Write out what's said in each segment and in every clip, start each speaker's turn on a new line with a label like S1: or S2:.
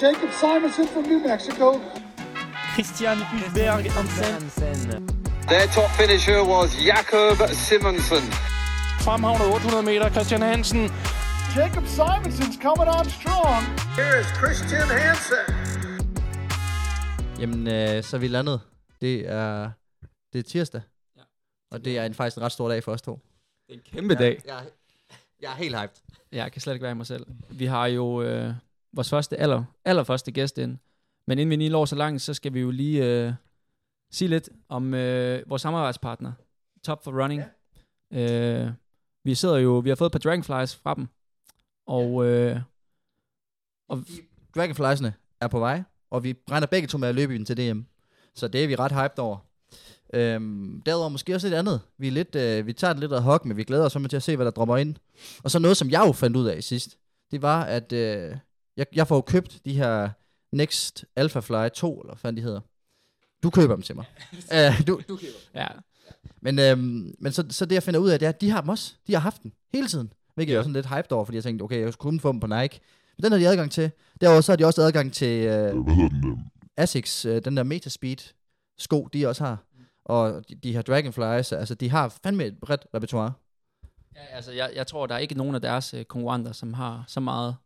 S1: Jacob Simonson from New Mexico.
S2: Christian Hulberg Hansen.
S3: Their top finisher was Jakob Simonsen.
S2: Fremhavnet 800 meter, Christian Hansen.
S1: Jacob Simonson's coming on strong.
S3: Here is Christian Hansen.
S4: Jamen, øh, så er vi landet. Det er, det er tirsdag.
S5: Ja.
S4: Og det er en, faktisk en ret stor dag for os to.
S5: Det er en kæmpe dag.
S4: Jeg, jeg, jeg er helt hyped.
S5: Jeg kan slet ikke være i mig selv. Vi har jo øh, vores første, aller, allerførste gæst ind. Men inden vi lige når så langt, så skal vi jo lige øh, sige lidt om øh, vores samarbejdspartner, Top for Running. Ja. Øh, vi sidder jo, vi har fået et par Dragonflies fra dem. Og, øh, og
S4: Dragonflies'ene er på vej, og vi regner begge to med at løbe ind til DM. Så det er vi ret hyped over. Øhm, derudover måske også lidt andet. Vi, er lidt, øh, vi tager det lidt ad hoc, men vi glæder os simpelthen til at se, hvad der dropper ind. Og så noget, som jeg jo fandt ud af sidst, det var, at øh, jeg, jeg får jo købt de her Next Alpha Fly 2, eller hvad fanden de hedder. Du køber dem til mig. uh, du, du køber dem.
S5: ja,
S4: Men, øhm, men så, så det, jeg finder ud af, det er, at de har dem også. De har haft den hele tiden. Hvilket ja. jeg er sådan lidt hyped over, fordi jeg tænkte, okay, jeg skulle kun få dem på Nike. Men den har de adgang til. Derudover så har de også adgang til øh, Asics, øh, den der Metaspeed sko, de også har. Og de, de her Dragonflies, altså de har fandme et bredt repertoire.
S5: ja, altså jeg, jeg tror, der er ikke nogen af deres øh, konkurrenter, som har så meget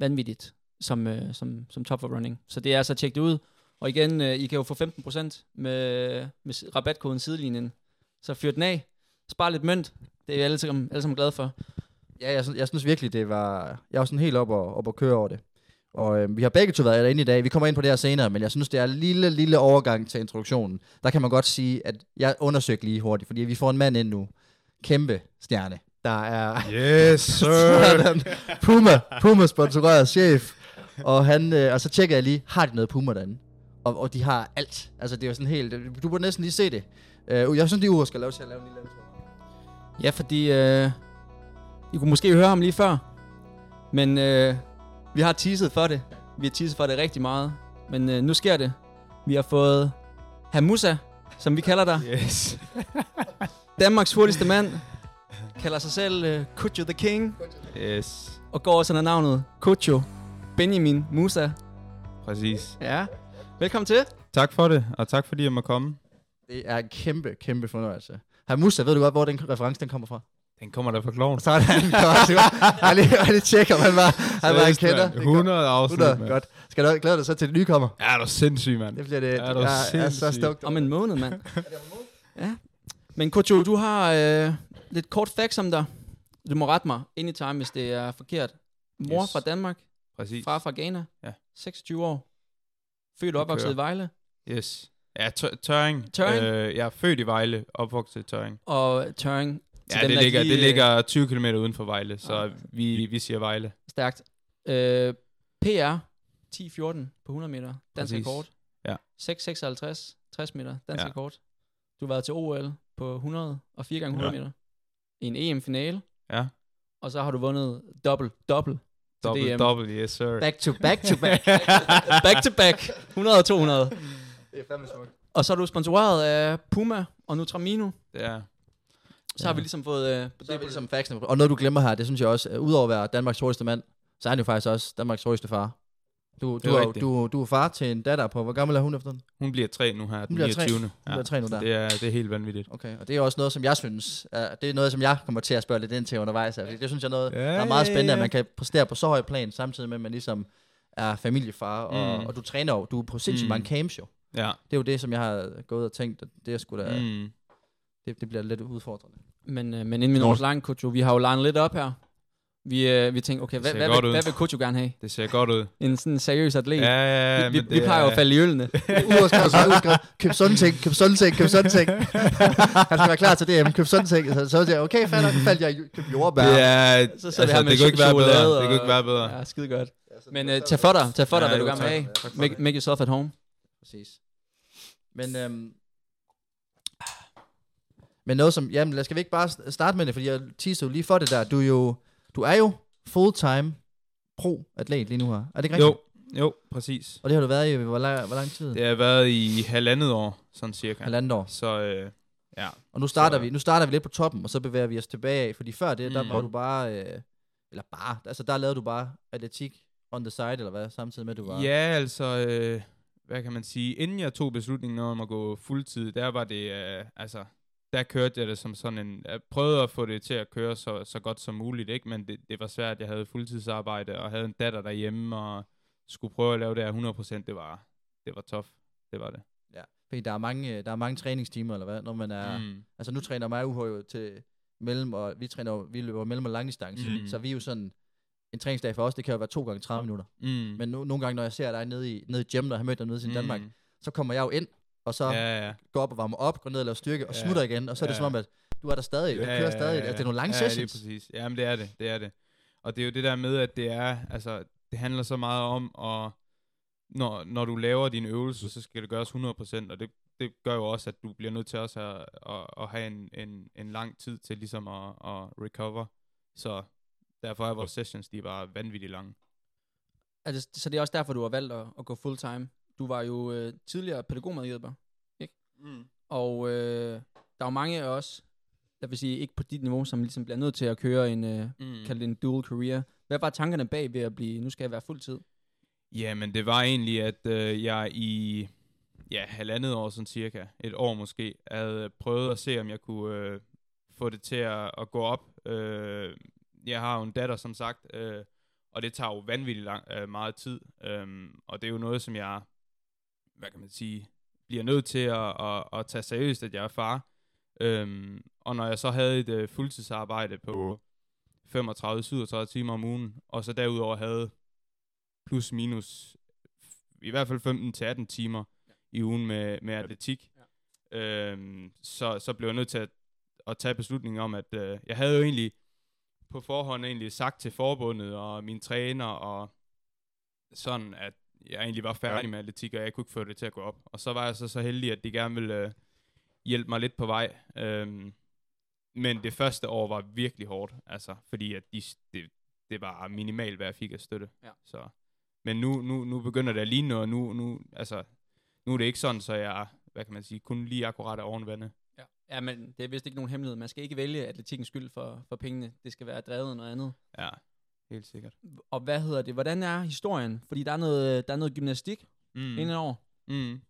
S5: vanvittigt som, øh, som, som Top for Running. Så det er altså tjekket ud. Og igen, øh, I kan jo få 15% med, med rabatkoden sidelinjen. Så fyr den af. Spar lidt mønt. Det er vi alle sammen, alle sammen glade for.
S4: Ja, jeg, jeg synes virkelig, det var... Jeg var sådan helt op og, op og køre over det. Og øh, vi har begge to været derinde i dag. Vi kommer ind på det her senere, men jeg synes, det er en lille, lille overgang til introduktionen. Der kan man godt sige, at jeg undersøgte lige hurtigt, fordi vi får en mand ind nu. Kæmpe stjerne. Der er
S6: Yes, sir.
S4: sådan, Puma, Puma sponsoreret chef. Og, han, øh, og så tjekker jeg lige, har de noget Puma derinde? Og, og de har alt. Altså det er jo sådan helt, du burde næsten lige se det. Uh, jeg synes, de uger skal lave til at lave en lille intro.
S5: Ja, fordi øh, I kunne måske høre ham lige før. Men øh, vi har teaset for det. Vi har teaset for det rigtig meget. Men øh, nu sker det. Vi har fået Hamusa, som vi kalder dig.
S6: Yes.
S5: Danmarks hurtigste mand. Kalder sig selv øh, Kucho the King.
S6: Yes.
S5: Og går også under navnet Kucho Benjamin Musa.
S6: Præcis.
S5: Ja. Velkommen til.
S6: Tak for det, og tak fordi jeg må komme.
S4: Det er en kæmpe, kæmpe fornøjelse. Hamusa, ved du godt, hvor den reference den kommer fra?
S6: Den kommer der fra kloven.
S4: Så er det han godt. Jeg lige, jeg lige tjekke, om han var, han var en kender.
S6: mand.
S4: Det er godt.
S6: 100 afsnit,
S4: 100,
S6: mand.
S4: godt. Skal du glæde dig så til det nye kommer?
S6: Ja, er du sindssyg, mand.
S4: Det bliver det.
S6: Er du
S4: jeg er så
S6: sindssyg.
S4: stoked.
S5: Om en måned, mand. ja. Men Kucho, du har øh, lidt kort facts om dig. Du må rette mig anytime, hvis det er forkert. Mor
S6: Yes.
S5: fra Danmark.
S6: Præcis.
S5: Far fra Ghana.
S6: Ja.
S5: 26 år. Født og
S6: Det
S5: opvokset i Vejle.
S6: Yes. Ja, tør- Tøring.
S5: Tørring?
S6: Øh, jeg er født i Vejle, opvokset i Tøring.
S5: Og Tøring.
S6: Ja,
S5: dem,
S6: det ligger, det
S5: lige, øh,
S6: ligger 20 km uden for Vejle, så
S5: Ah.
S6: vi, vi siger Vejle.
S5: Stærkt. Øh, PR 10-14 på 100 meter. Dansk
S6: Præcis.
S5: rekord.
S6: Ja.
S5: 6-56, 60 meter. Dansk
S6: Ja.
S5: rekord. Du har været til OL på 100 og 4 gange 100
S6: Ja.
S5: meter. I en EM-finale.
S6: Ja.
S5: Og så har du vundet dobbelt, dobbelt.
S6: Dobbelt,
S5: DM.
S6: dobbelt, yes sir.
S4: Back to back to back.
S5: back to back. 100 og 200.
S4: det er fandme smukt.
S5: Og så er du sponsoreret af Puma og Nutramino.
S6: Det er.
S5: Så har vi ligesom fået... Øh,
S4: Så er vi ligesom factsene. Og noget, du glemmer her, det synes jeg også, uh, udover at være Danmarks hurtigste mand, så er han jo faktisk også Danmarks hurtigste far. Du, du,
S6: er
S4: er, du, du er far til en datter på, hvor gammel er hun efter den?
S6: Hun bliver tre nu her, den
S4: bliver tre.
S6: 29.
S4: Hun bliver tre nu der.
S6: Det er, det er helt vanvittigt.
S4: Okay, og det er også noget, som jeg synes, uh, det er noget, som jeg kommer til at spørge lidt ind til undervejs. Fordi det synes jeg er noget,
S6: Ja,
S4: der er meget
S6: ja,
S4: spændende, at
S6: ja.
S4: man kan præstere på så høj plan, samtidig med, at man ligesom er familiefar, og,
S6: Mm.
S4: og du træner jo, du er på sindssygt
S6: Mm.
S4: mange camps jo.
S6: Ja.
S4: Det er jo det, som jeg har gået og tænkt, at det er sgu da, mm. Det, det bliver lidt udfordrende.
S5: Men, øh, men inden vi når så langt, Kucho, vi har jo legnet lidt op her. Vi, øh, vi tænkte, okay, hvad, hvad,
S6: ud.
S5: hvad vil Kucho gerne have?
S6: Det ser godt ud.
S5: En sådan seriøs atlet.
S6: Ja, ja, ja.
S5: vi, vi, vi plejer jo at falde i ølene.
S4: Ud og skrive, så udskrive, køb sådan ting, køb sådan ting, køb sådan ting. Han skal være klar til DM, køb sådan ting. Så, så siger jeg, okay, fair nok, så faldt jeg i køb jordbær.
S6: Det er,
S5: Så
S6: så
S5: sidder vi her med
S6: det kunne ikke være bedre.
S5: chokolade
S6: Det kunne ikke
S5: og-
S6: være bedre.
S5: Ja, skide godt. Men øh, tag for dig, tag for dig,
S6: Ja,
S5: hvad du gerne vil have. Make,
S4: det.
S5: make yourself at home.
S4: Præcis. Men, øhm, men noget som, jamen lad skal vi ikke bare st- starte med det, fordi jeg teaser jo lige for det der. Du er jo, du er jo full-time pro-atlet lige nu her. Er det ikke rigtigt?
S6: Jo, jo, præcis.
S4: Og det har du været i hvor lang, hvor lang tid?
S6: Det har været i halvandet år, sådan cirka.
S4: Halvandet år.
S6: Så øh, ja,
S4: Og nu starter,
S6: Så-
S4: vi, nu starter vi lidt på toppen, og så bevæger vi os tilbage af. Fordi før det, der
S6: Mm.
S4: var du bare, øh, eller bare, altså der lavede du bare atletik on the side, eller hvad, samtidig med, at du var...
S6: Ja, altså, øh, hvad kan man sige, inden jeg tog beslutningen om at gå fuldtid, der var det, øh, altså, der kørte jeg det som sådan en, jeg prøvede at få det til at køre så, så godt som muligt, ikke? men det, det var svært, jeg havde fuldtidsarbejde, og havde en datter derhjemme, og skulle prøve at lave det her 100%, det var, det var tough, det var det.
S4: ja. Fordi der er, mange, øh, der er mange træningstimer, eller hvad, når man er...
S6: Mm.
S4: Altså nu træner mig UH jo til mellem, og vi træner vi løber mellem og langdistance,
S6: Mm.
S4: så vi er jo sådan, en træningsdag for os, det kan jo være to gange 30 minutter.
S6: Mm.
S4: Men nu, nogle gange, når jeg ser dig nede i, nede i gym, der har mødt dig nede i
S6: mm.
S4: Danmark, så kommer jeg jo ind, og så ja.
S6: Ja, ja.
S4: går op og varmer op, går ned og laver styrke, og
S6: Ja.
S4: smutter igen, og så er det
S6: Ja.
S4: som om, at du er der stadig, du kører stadig, altså det er nogle lange
S6: ja,
S4: sessions.
S6: Ja, det er præcis. Jamen, det er det, det er det. Og det er jo det der med, at det er, altså, det handler så meget om, at når, når du laver dine øvelser, så skal det gøres 100%, og det, det gør jo også, at du bliver nødt til også at, at, at have en, en, en lang tid til ligesom at, at recover. Så derfor er vores sessions, de er bare vanvittigt lange.
S5: Altså, så det er også derfor, du har valgt at, at gå full time. Du var jo øh, tidligere pædagogmedhjælper, ikke?
S6: Mm.
S5: Og øh, der er jo mange af os, der vil sige, ikke på dit niveau, som ligesom bliver nødt til at køre en, øh,
S6: Mm.
S5: kalde en dual career. Hvad var tankerne bag ved at blive, nu skal jeg være fuldtid?
S6: Jamen, det var egentlig, at øh, jeg i ja, halvandet år, sådan cirka, et år måske, havde prøvet at se, om jeg kunne øh, få det til at, at gå op. Øh, jeg har jo en datter, som sagt, øh, og det tager jo vanvittigt lang, øh, meget tid. Øh, og det er jo noget, som jeg, hvad kan man sige, bliver nødt til at, at, at tage seriøst, at jeg er far. Øh, og når jeg så havde et øh, fuldtidsarbejde på 35-37 timer om ugen, og så derudover havde plus minus i hvert fald 15-18 timer ja. i ugen med, med atletik. Ja. Øhm, så, så blev jeg nødt til at, at tage beslutningen om, at øh, jeg havde jo egentlig på forhånd egentlig sagt til forbundet og min træner og sådan, at jeg egentlig var færdig ja. med atletik, og jeg kunne ikke få det til at gå op. Og så var jeg så så heldig, at de gerne ville øh, hjælpe mig lidt på vej. Øhm, men det første år var virkelig hårdt, altså, fordi at de, det, det var minimalt, hvad jeg fik af støtte.
S5: Ja.
S6: Så. Men nu, nu, nu begynder det at ligne noget, og nu, nu, altså, nu er det ikke sådan, så jeg, hvad kan man sige, kun lige akkurat er oven vandet.
S5: Ja. ja, men det er vist ikke nogen hemmelighed. Man skal ikke vælge atletikkens skyld for, for pengene. Det skal være drevet noget andet.
S6: Ja, helt sikkert.
S5: Og hvad hedder det? Hvordan er historien? Fordi der er noget, der er noget gymnastik
S6: Mm.
S5: indenover.
S6: Mm.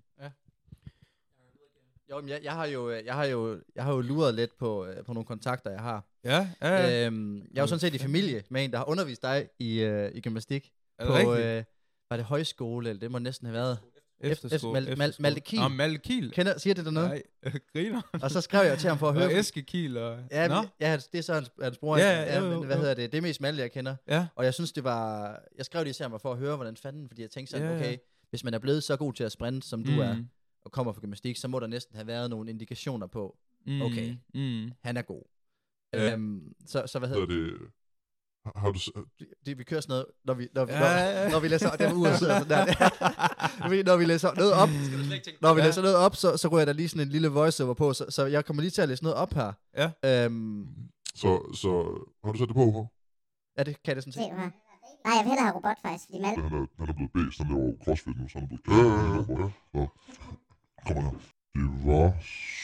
S4: Jo, men jeg, jeg, har jo, jeg, har jo, jeg har jo luret lidt på, øh, på nogle kontakter, jeg har.
S6: Ja, ja, ja.
S4: Øhm, jeg er jo sådan set i familie med en, der har undervist dig i, øh, i gymnastik.
S6: er
S4: på,
S6: det rigtigt?
S4: øh, var det højskole, eller det må næsten have været.
S6: Efterskole.
S4: efter- Mal-. Malte Kiel.
S6: Nå, Malte Kiel.
S4: Kender, siger det der noget?
S6: Nej, griner.
S4: Og så skrev jeg til ham for at høre.
S6: Og Eske Kiel. Og...
S4: Ja, men- ja, det er så hans, hans bror.
S6: Ja, ja, jo,
S4: men hvad
S6: jo.
S4: hedder det? Det er mest Malte, jeg kender.
S6: ja.
S4: Og jeg synes, det var... Jeg skrev det især mig for at høre, hvordan fanden, fordi jeg tænkte sådan,
S6: Ja, ja.
S4: okay, hvis man er blevet så god til at sprinte, som du
S6: mm.
S4: er, og kommer fra gymnastik, så må der næsten have været nogle indikationer på,
S6: Mm.
S4: Okay.
S6: Mm.
S4: han er god.
S6: Ja.
S4: Øhm, så, så hvad hedder
S7: er det... Har, du...
S4: det? Vi kører sådan noget, når vi, når, vi,
S6: Ja,
S4: når, når vi læser... Det var uret sådan der. Når vi- når vi læser noget op, når vi
S6: Ja.
S4: læser noget op, så, så ryger der lige sådan en lille voiceover på, så, så jeg kommer lige til at læse noget op her.
S6: Ja.
S4: Øhm,
S7: Så, så har du sat det på, Hugo?
S4: ja, det kan jeg det sådan
S8: Se
S4: set.
S8: Nej, jeg vil hellere have robot faktisk, fordi Malte...
S7: Han er, han er blevet bæst, han laver crossfit nu, så han er blevet ja, ja, ja, ja. Kommer her. Det var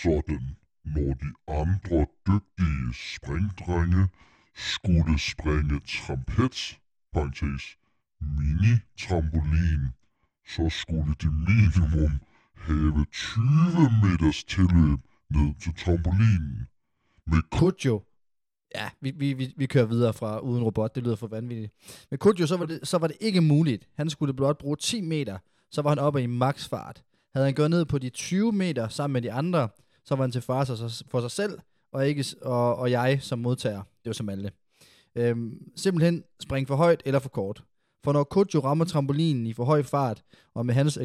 S7: sådan, når de andre dygtige springdrenge skulle springe trampet, parentes, mini-trampolin, så skulle de minimum have 20 meters tilløb ned til trampolinen. Med
S4: Kujo. Ja, vi, vi, vi, vi kører videre fra uden robot, det lyder for vanvittigt. Men Kujo, så var det, så var det ikke muligt. Han skulle blot bruge 10 meter, så var han oppe i maksfart. Havde han gået ned på de 20 meter sammen med de andre, så var han til far sig- for sig selv, og, ikke, og, og jeg som modtager. Det var som alle. Øhm, simpelthen spring for højt eller for kort. For når Kujo rammer trampolinen i for høj fart, og med hans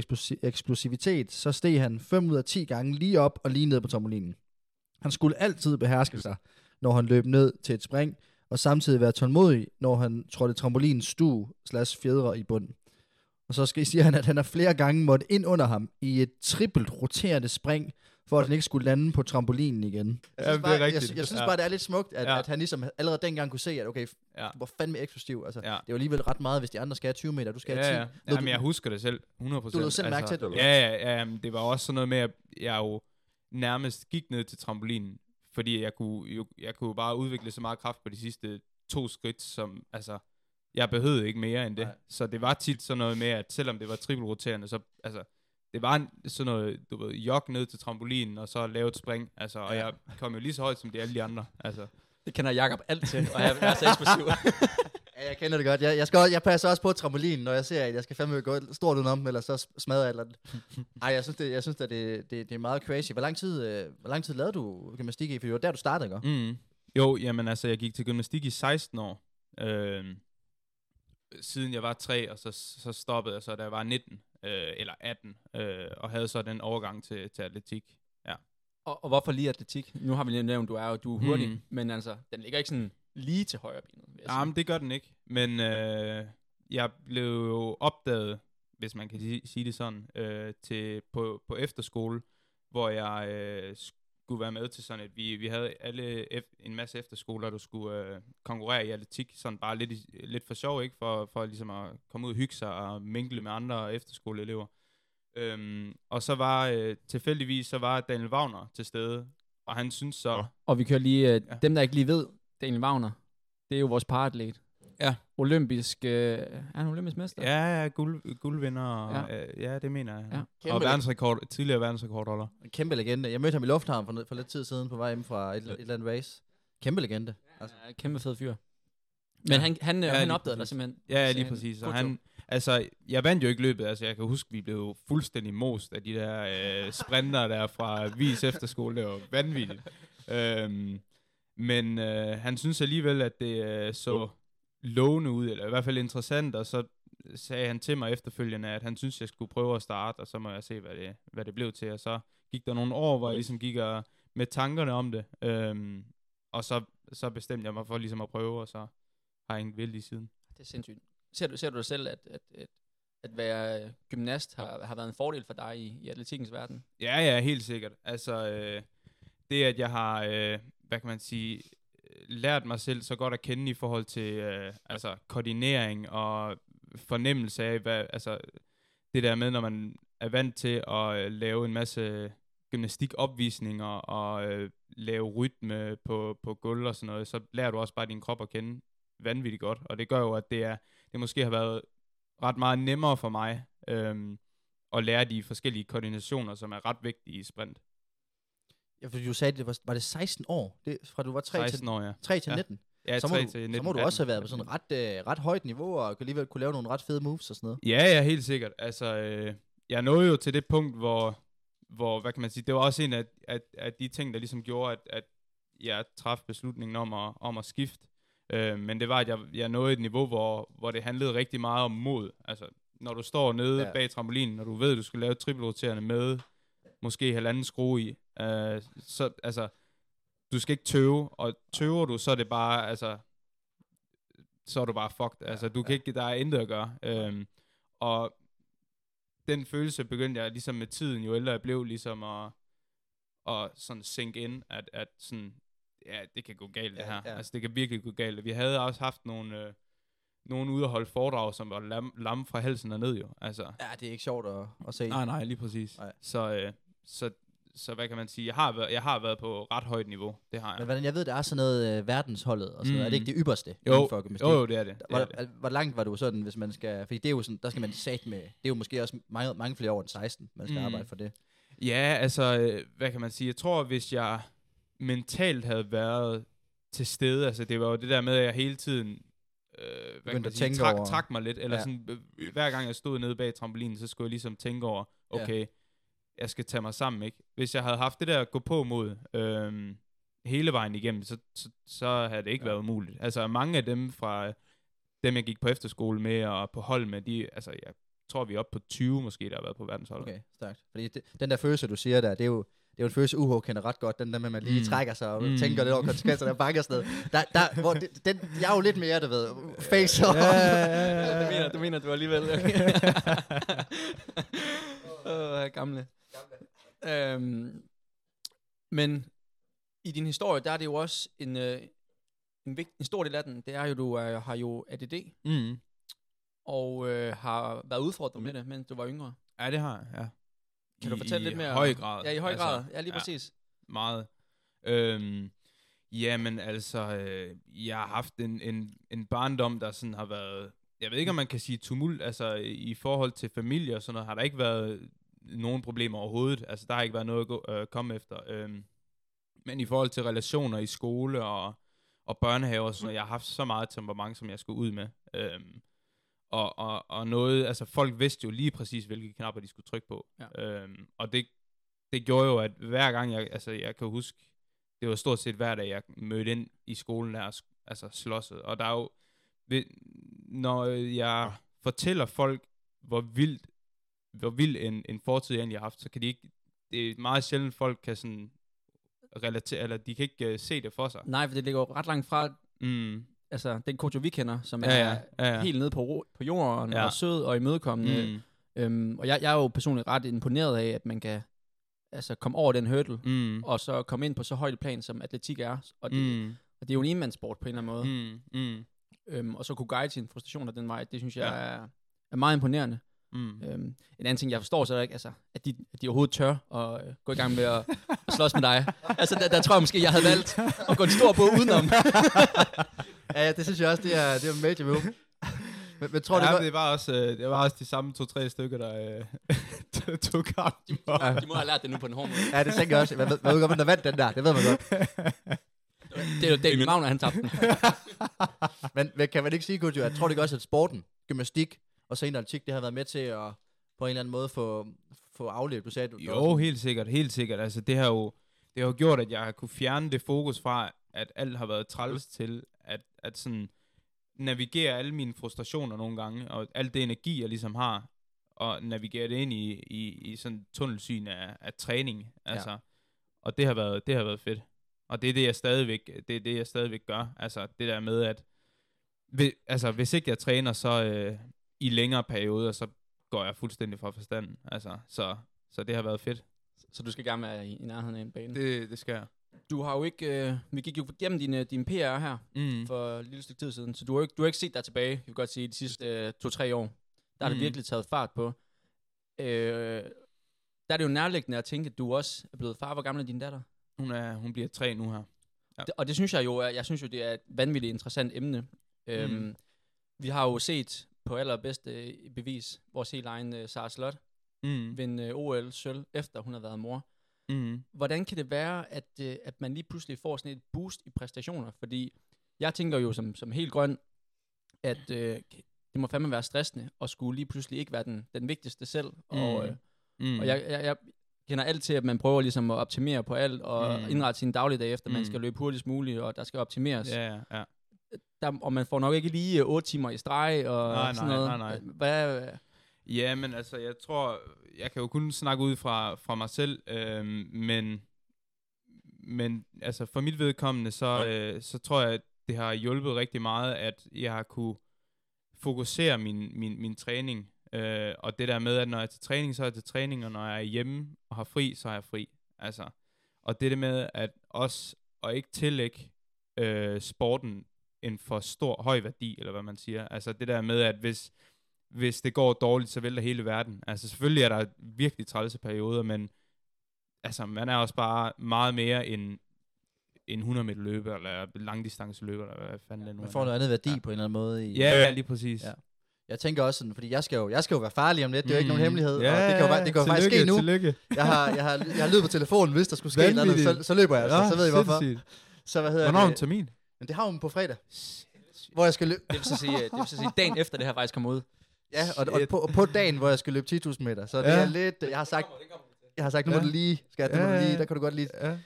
S4: eksplosivitet, så steg han 5 ud af 10 gange lige op og lige ned på trampolinen. Han skulle altid beherske sig, når han løb ned til et spring, og samtidig være tålmodig, når han trådte trampolinens stue slash fjedre i bunden. Og så skal I sige han, at han har flere gange måtte ind under ham i et trippelt roterende spring, for at han ikke skulle lande på trampolinen igen. Jeg
S6: Ja,
S4: synes,
S6: det er
S4: bare,
S6: rigtigt.
S4: Jeg, jeg synes
S6: Ja.
S4: bare, det er lidt smukt, at,
S6: Ja.
S4: at han ligesom allerede dengang kunne se, at okay,
S6: Ja.
S4: du var fandme eksplosiv. Altså,
S6: Ja.
S4: Det er jo alligevel ret meget, hvis de andre skal have 20 meter, du skal
S6: Ja,
S4: have 10.
S6: ja.
S4: Lod
S6: Jamen,
S4: du-
S6: jeg husker det selv, 100%.
S4: Du lod selv mærke til det, eller
S6: Ja, ja, ja, det var også sådan noget med, at jeg jo nærmest gik ned til trampolinen, fordi jeg kunne, jo, jeg kunne bare udvikle så meget kraft på de sidste to skridt, som, altså, jeg behøvede ikke mere end det.
S4: Nej.
S6: Så det var tit sådan noget med, at selvom det var trippelroterende, så altså, det var en, sådan noget, du ved, jog ned til trampolinen, og så lave et spring. Altså, og
S4: Ja.
S6: jeg kom jo lige så højt som de alle de andre. Altså,
S5: Det kender Jakob alt til, og jeg er så eksplosiv.
S4: Ja, jeg kender det godt. Jeg, jeg, skal, jeg passer også på trampolinen, når jeg ser, at jeg skal fandme gå stort udenom, eller så smadre jeg et eller andet. Ej, jeg synes, det, jeg synes at det, det, det er meget crazy. Hvor lang tid, øh, hvor lang tid lavede du gymnastik i? For det var der, du startede, ikke?
S6: Mm. Jo, jamen altså, jeg gik til gymnastik i 16 år. Øhm, siden jeg var 3, og så, så stoppede jeg så, da jeg var 19, øh, eller 18, øh, og havde så den overgang til, til atletik.
S5: og, og hvorfor lige atletik? Nu har vi lige nævnt, du er jo du er hurtig,
S6: Mm.
S5: men altså, den ligger ikke sådan lige til højre benet.
S6: Jamen, det gør den ikke. Men øh, jeg blev jo opdaget, hvis man kan si- sige det sådan, øh, til, på, på efterskole, hvor jeg øh, skulle være med til sådan et, vi, vi havde alle ef- en masse efterskoler, der skulle øh, konkurrere i atletik, sådan bare lidt, i- lidt for sjov, ikke? For, for ligesom at komme ud og hygge sig og mingle med andre efterskoleelever. Øhm, og så var øh, tilfældigvis, så var Daniel Wagner til stede, og han synes så,
S5: Og vi kører lige, øh,
S6: Ja.
S5: dem der ikke lige ved, Daniel Wagner, det er jo vores paratlet.
S6: Ja.
S5: Olympisk, øh, er han olympisk mester?
S6: Ja, ja, guld, guldvinder. Og,
S5: Ja.
S6: Øh, ja, det mener jeg.
S5: Ja.
S4: Kæmpe
S6: Og verdensrekord, tidligere verdensrekordholder.
S4: En kæmpe legende. Jeg mødte ham i lufthavnen for, for lidt tid siden på vej hjem fra et, et eller andet race. Kæmpe legende. Altså,
S5: Ja, kæmpe fed fyr. Men
S6: Ja.
S5: han, han, ja,
S6: Ja,
S5: han opdagede dig simpelthen.
S6: Ja, ja, lige
S5: han-
S6: præcis. Og han, altså, jeg vandt jo ikke løbet. Altså, jeg kan huske, vi blev fuldstændig most af de der øh, sprinter der fra Vis Efterskole. Det var vanvittigt. øhm, men øh, han synes alligevel, at det øh, så lovende ud, eller i hvert fald interessant, og så sagde han til mig efterfølgende, at han synes, jeg skulle prøve at starte, og så må jeg se, hvad det, hvad det blev til. Og så gik der nogle år, hvor jeg ligesom gik og, med tankerne om det, øhm, og så, så bestemte jeg mig for ligesom at prøve, og så har jeg ingen vildt i siden.
S5: Det er sindssygt. Ser du, ser du dig selv, at, at, at, at være gymnast har, har været en fordel for dig i, i atletikkens verden?
S6: Ja, ja, helt sikkert. Altså, øh, det at jeg har, øh, hvad kan man sige, lært mig selv så godt at kende i forhold til øh, altså, koordinering og fornemmelse af, hvad, altså, det der med, når man er vant til at øh, lave en masse gymnastikopvisninger og øh, lave rytme på, på gulv og sådan noget, så lærer du også bare din krop at kende vanvittigt godt. Og det gør jo, at det, er, det måske har været ret meget nemmere for mig øhm, at lære de forskellige koordinationer, som er ret vigtige i sprint
S4: ja, for du sagde, det var, var det 16 år? Det, fra du var 3 til,
S6: 16 år, ja.
S4: 3 til
S6: Ja.
S4: 19?
S6: Ja,
S4: så, må
S6: 3
S4: du,
S6: til 19,
S4: så må du
S6: 18.
S4: også have været på sådan et ret, øh, ret højt niveau, og alligevel kunne lave nogle ret fede moves og sådan noget.
S6: Ja, ja, helt sikkert. Altså, øh, jeg nåede jo til det punkt, hvor, hvor hvad kan man sige, det var også en af, af, af de ting, der ligesom gjorde, at, at jeg traf beslutningen om at, om at skifte. Øh, men det var, at jeg, jeg nåede et niveau, hvor, hvor det handlede rigtig meget om mod. Altså, når du står nede
S4: Ja.
S6: bag trampolinen, når du ved, at du skal lave et trippelroterende med måske halvanden skrue i, øh, så altså, du skal ikke tøve, og tøver du, så er det bare, altså, så er du bare fucked. Altså, du kan ikke, der er intet at gøre. Øhm, og den følelse begyndte jeg ligesom med tiden, jo ældre jeg blev, ligesom at, at sådan sink ind, at, at sådan, ja, det kan gå galt det
S4: Ja,
S6: her.
S4: ja.
S6: Altså, det kan virkelig gå galt. Vi havde også haft nogle, øh, nogen ude at holde foredrag, som var lam, lam fra halsen og ned jo. Altså,
S4: Ja, det er ikke sjovt at, at se.
S6: nej, nej, lige præcis.
S4: Nej.
S6: Så, øh, så, så hvad kan man sige, jeg har, været, jeg har været på ret højt niveau, det har jeg.
S4: Men hvordan, jeg ved, der er sådan noget øh, verdensholdet og sådan noget. Er det
S6: Mm.
S4: ikke det ypperste
S6: jo,
S4: for
S6: jo, jo, det er det. det,
S4: Hvor,
S6: er det.
S4: hvor langt var du sådan, hvis man skal... Fordi det er jo sådan, der skal man sat med... Det er jo måske også mange, mange flere år end 16, man skal
S6: Mm.
S4: arbejde for det.
S6: Ja, altså, øh, hvad kan man sige? Jeg tror, hvis jeg mentalt havde været til stede, altså det var jo det der med, at jeg hele tiden øh, hvad kan man sige,
S4: tænke
S6: trak,
S4: over-
S6: trak mig lidt, eller
S4: Ja.
S6: sådan, øh, hver gang jeg stod nede bag trampolinen, så skulle jeg ligesom tænke over,
S4: Ja.
S6: Jeg skal tage mig sammen, ikke? Hvis jeg havde haft det der gå på mod øh, hele vejen igennem, så, så, så havde det ikke
S4: Ja.
S6: ja. været umuligt. Altså mange af dem fra dem, jeg gik på efterskole med og på hold med, de, altså jeg tror, vi er oppe på 20 måske, der har været på verdensholdet.
S4: Okay, stærkt. Fordi det, den der følelse, du siger der, det er jo, det er jo en følelse, UH kender ret godt. Den der med, at man lige mm. Trækker sig og mm. Tænker lidt over konsekvenser, der banker sådan noget. Der, der, hvor det, den, jeg er jo lidt mere, du ved, face on.
S5: du, mener, du mener, du alligevel... Åh, uh, gamle. Øhm, men i din historie, der er det jo også en, øh, en, vigt, en stor del af den, det er jo, du er, har jo ADD,
S6: Mm.
S5: og øh, har været udfordret med det, mens du var yngre.
S6: Ja, det har jeg, ja.
S5: Kan du
S6: I-
S5: fortælle
S6: i
S5: lidt mere?
S6: høj grad.
S5: Ja, i høj
S6: altså,
S5: grad. Ja, lige
S6: ja.
S5: præcis.
S6: Meget. Øhm, Jamen altså, øh, jeg har haft en, en, en barndom, der sådan har været, jeg ved ikke om man kan sige tumult, altså i forhold til familie og sådan noget, har der ikke været nogen problemer overhovedet. Altså der har ikke været noget at gå, øh, komme efter. Øhm, men i forhold til relationer i skole og, og børnehave og sådan noget, jeg har haft så meget temperament, som jeg skulle ud med. Øhm, og, og, og noget, altså folk vidste jo lige præcis, hvilke knapper de skulle trykke på.
S5: Ja.
S6: Øhm, og det, det gjorde jo, at hver gang jeg, altså jeg kan huske, det var stort set hver dag, jeg mødte ind i skolen der, altså slåsset. Og der er jo, når jeg fortæller folk, hvor vildt, hvor vild en, en fortid jeg egentlig har haft, så kan de ikke, det er meget sjældent, folk kan sådan relatere, eller de kan ikke uh, se det for sig.
S5: Nej, for det ligger jo ret langt fra,
S6: Mm.
S5: altså den coach, vi kender, som er
S6: ja, ja, ja.
S5: helt nede på, på jorden
S6: Ja.
S5: og sød og imødekommende.
S6: Mm.
S5: Øhm, og jeg, jeg er jo personligt ret imponeret af, at man kan altså, komme over den hurdle,
S6: Mm.
S5: og så komme ind på så højt plan, som atletik er. Og det,
S6: Mm.
S5: og det er jo en enmandssport på en eller anden måde.
S6: Mm. Mm.
S5: Øhm, og så kunne guide sine frustrationer den vej, det synes jeg
S6: Ja.
S5: er, er meget imponerende.
S6: Mm.
S5: Øhm, en anden ting, jeg forstår så er ikke, altså, at de, at de overhovedet tør at øh, gå i gang med at, at slås med dig. Altså, der, der tror jeg måske, jeg havde valgt at gå en stor båd udenom.
S4: Ja, ja, det synes jeg også, det er, det er major move. men, men tror
S6: ja,
S4: du godt...
S6: det var også, øh, det var også de samme to-tre stykker, der øh, tog kampen.
S5: De må have lært det nu på en hård måde.
S4: Ja, det tænker jeg også. Man ved, man ved godt, man har vandt den der. Det ved man godt.
S5: Det er jo David Magner, han tabte den.
S4: Men, men kan man ikke sige, Kujo, jeg tror det ikke også, at sporten, gymnastik og senere atletik, det har været med til at på en eller anden måde få, få aflevet. Du sagde, du,
S6: Jo, helt sikkert, helt sikkert. Altså, det har jo, det har jo gjort, at jeg har kunne fjerne det fokus fra, at alt har været træls til, at, at sådan navigere alle mine frustrationer nogle gange, og alt det energi, jeg ligesom har, og navigere det ind i, i, i sådan tunnelsyn af, af træning. Altså, ja. Og det har, været, det har været fedt. Og det er det, jeg stadigvæk, det er det, jeg stadigvæk gør. Altså, det der med, at ved, altså, hvis ikke jeg træner, så øh, i længere perioder, så går jeg fuldstændig fra forstanden. Altså, så, så det har været fedt.
S5: Så du skal gerne være i, i nærheden af en bane.
S6: Det, det skal jeg.
S5: Du har jo ikke, øh, vi gik jo igennem din, din PR her
S6: Mm.
S5: for et lille stykke tid siden, så du har jo ikke, du har ikke set dig tilbage, jeg vil godt sige, de sidste øh, to-tre år. Der har mm.
S6: Mm.
S5: det virkelig taget fart på. Øh, der er det jo nærliggende at tænke, at du også er blevet far. Hvor gammel er din datter?
S6: Hun, er, hun bliver tre nu her. Ja.
S5: Det, og det synes jeg jo, er, jeg synes jo, det er et vanvittigt interessant emne. Mm. Øhm, vi har jo set på allerbedste øh, bevis vores helt egen øh, Sara Slot
S6: Mm.
S5: vinde øh, OL sølv, efter hun har været mor.
S6: Mm.
S5: Hvordan kan det være, at, øh, at man lige pludselig får sådan et boost i præstationer? Fordi jeg tænker jo som, som helt grøn, at øh, det må fandme være stressende at skulle lige pludselig ikke være den, den vigtigste selv. Mm. Og, øh,
S6: Mm.
S5: og jeg, jeg, jeg kender alt til, at man prøver ligesom at optimere på alt, og
S6: Mm.
S5: mm. indrette sin dagligdag efter, mm. man
S6: Mm.
S5: skal løbe hurtigst muligt, og der skal optimeres.
S6: Ja, ja.
S5: Der, og man får nok ikke lige 8 timer i streg og
S6: Nej,
S5: sådan
S6: nej,
S5: noget.
S6: nej, nej.
S5: Hvad,
S6: Ja, men altså, jeg tror, jeg kan jo kun snakke ud fra, fra mig selv, øhm, men, men altså for mit vedkommende, så, øh, så tror jeg, at det har hjulpet rigtig meget, at jeg har kunne fokusere min, min, min træning, øh, og det der med, at når jeg er til træning, så er jeg til træning, og når jeg er hjemme og har fri, så er jeg fri. Altså, og det der med, at også at ikke tillægge øh, sporten en for stor, høj værdi, eller hvad man siger. Altså det der med, at hvis, hvis det går dårligt, så vælter hele verden. Altså selvfølgelig er der virkelig trælse perioder, men altså man er også bare meget mere end en 100 meter løber, eller langdistance løber, eller hvad fanden det nu
S4: Man får noget andet værdi ja. på en eller anden måde. I,
S6: Ja, ja, lige præcis.
S4: Ja. Jeg tænker også sådan, fordi jeg skal jo, jeg skal jo være farlig om lidt, det er jo ikke
S6: Mm.
S4: nogen hemmelighed,
S6: Ja,
S4: og det kan jo, bare- det kan jo faktisk ske
S6: tillykke,
S4: nu.
S6: Tillykke.
S4: Jeg har, jeg, har, jeg har lyttet på telefonen, hvis der skulle ske noget, så, så løber jeg altså, så ved I hvorfor.
S6: sindssygt.
S4: Så hvad hedder
S6: Hvornår er en
S4: det?
S6: termin?
S4: Men det har hun på fredag, hvor jeg skal løbe.
S5: det, vil så sige, det vil så sige, dagen efter det her faktisk kommer ud.
S4: Ja, og, og på, på dagen, hvor jeg skal løbe 10.000 meter. Så det
S6: Ja.
S4: er lidt, jeg har sagt, jeg har sagt, nu må
S6: Ja.
S4: du lige, skat, nu må
S6: Ja,
S4: du
S6: ja,
S4: lige, der kan du godt lige
S6: Ja.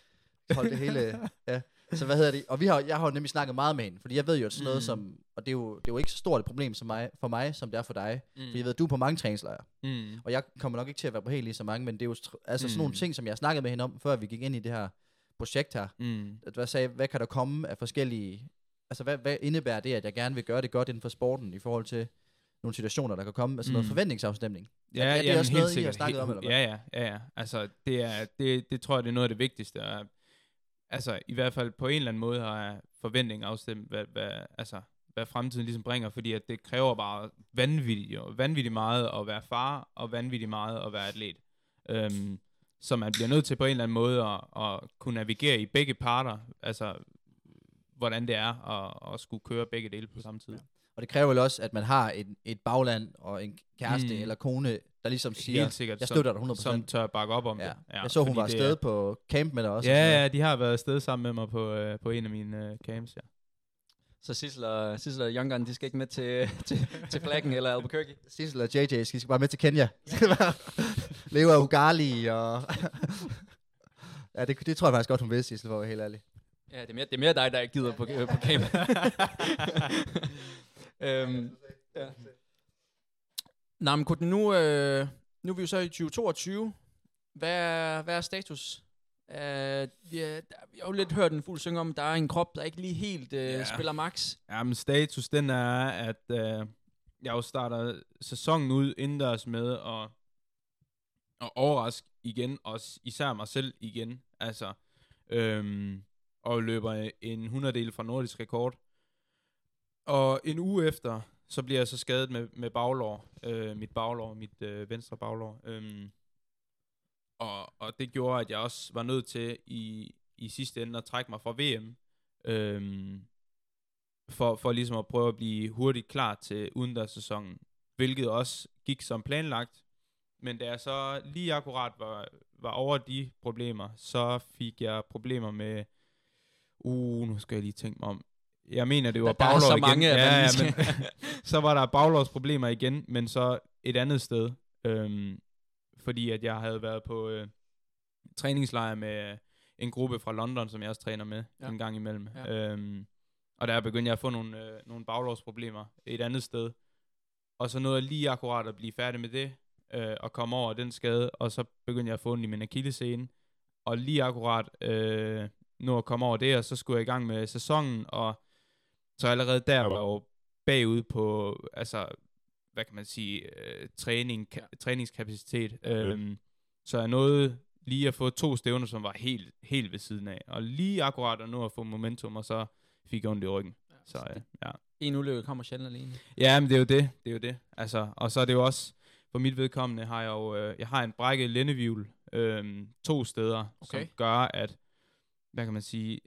S4: holde det hele, ja. Så hvad hedder det? Og vi har, jeg har jo nemlig snakket meget med hende, fordi jeg ved jo, at sådan noget
S6: Mm.
S4: som, og det er, jo, det er jo ikke så stort et problem som mig, for mig, som det er for dig.
S6: Mm.
S4: For jeg ved, at du er på mange træningslejre,
S6: Mm.
S4: og jeg kommer nok ikke til at være på helt lige så mange, men det er jo altså sådan nogle
S6: Mm.
S4: ting, som jeg snakkede med hende om, før vi gik ind i det her projekt her.
S6: Mm.
S4: At hvad, sagde, hvad kan der komme af forskellige, altså hvad, hvad indebærer det, at jeg gerne vil gøre det godt inden for sporten, i forhold til nogle situationer, der kan komme, altså noget
S6: Mm.
S4: forventningsafstemning.
S6: Ja,
S4: er det
S6: jamen,
S4: også
S6: helt
S4: noget, I har
S6: sikkert.
S4: om, eller hvad?
S6: Ja, ja, ja, ja. Altså, det, er, det, det tror jeg, det er noget af det vigtigste. Og, altså, i hvert fald på en eller anden måde har jeg forventning afstemt, hvad, hvad, altså, hvad fremtiden ligesom bringer, fordi at det kræver bare vanvittigt, jo, vanvittigt meget at være far, og vanvittigt meget at være atlet. Øhm, så man bliver nødt til på en eller anden måde at, at kunne navigere i begge parter, altså hvordan det er at, at skulle køre begge dele på samme tid.
S4: Og det kræver vel også, at man har et, et bagland og en kæreste
S6: Mm.
S4: eller kone, der ligesom siger,
S6: Helt sikkert,
S4: jeg støtter dig 100%.
S6: Som tør bakke op om
S4: ja.
S6: det.
S4: Ja, jeg så, hun var afsted
S6: er-
S4: på camp med dig også.
S6: Ja,
S4: noget.
S6: ja, de har været afsted sammen med mig på, øh, på en af mine øh, camps, ja.
S5: Så Sissel og, Sissel og Young Gun, de skal ikke med til, til, til flaggen eller Albuquerque.
S4: Sissel og JJ skal bare med til Kenya. Lever af Ugali og... ja, det, det tror jeg faktisk godt, hun vil, Sissel, for at være helt ærlig.
S5: Ja, det er mere, det er mere dig, der ikke gider på, øh, på camp. øhm, ja. Nå, men kunne nu, øh, nu er vi jo så i 2022. Hvad er, hvad er status? Uh, er, der, vi har jo lidt hørt en fuld synge om, at der er en krop, der ikke lige helt uh,
S6: Ja.
S5: yeah. spiller max.
S6: Ja, men status, den er, at øh, jeg jo starter sæsonen ud indendørs med at, at overraske igen, også især mig selv igen. Altså, øhm, og løber en 100 del fra nordisk rekord. Og en uge efter, så bliver jeg så skadet med, med baglår. Øh, mit baglår, mit øh, venstre baglår. Øhm, og, og det gjorde, at jeg også var nødt til i, i sidste ende at trække mig fra VM. Øhm, for, for ligesom at prøve at blive hurtigt klar til udendørssæsonen, hvilket også gik som planlagt. Men da jeg så lige akkurat var, var over de problemer, så fik jeg problemer med, uh, nu skal jeg lige tænke mig om, jeg mener, det var
S5: er
S6: baglår
S5: så
S6: igen.
S5: mange,
S6: ja, ja, men, så var der baglårsproblemer igen, men så et andet sted. Øhm, fordi at jeg havde været på øh, træningslejr med en gruppe fra London, som jeg også træner med
S5: Ja.
S6: en gang imellem.
S5: Ja.
S6: Øhm, og der begyndte jeg at få nogle, øh, nogle baglårsproblemer et andet sted. Og så nåede jeg lige akkurat at blive færdig med det, øh, og komme over den skade, og så begyndte jeg at få ondt i min akillescene. Og lige akkurat øh, nå at komme over det, og så skulle jeg i gang med sæsonen, og så allerede der var jeg jo bagud på, altså, hvad kan man sige, øh, træning, ka- træningskapacitet. Øhm, så jeg nåede lige at få to stævner, som var helt, helt ved siden af. Og lige akkurat at nå at få momentum, og så fik jeg ondt i ryggen. Så øh, ja.
S5: En ulykke kommer sjældent alene.
S6: Ja, men det er jo det. Det er jo det. Altså, og så er det jo også, for mit vedkommende har jeg jo, øh, jeg har en brækket lændevivl øh, to steder,
S5: Okay.
S6: som gør, at, hvad kan man sige,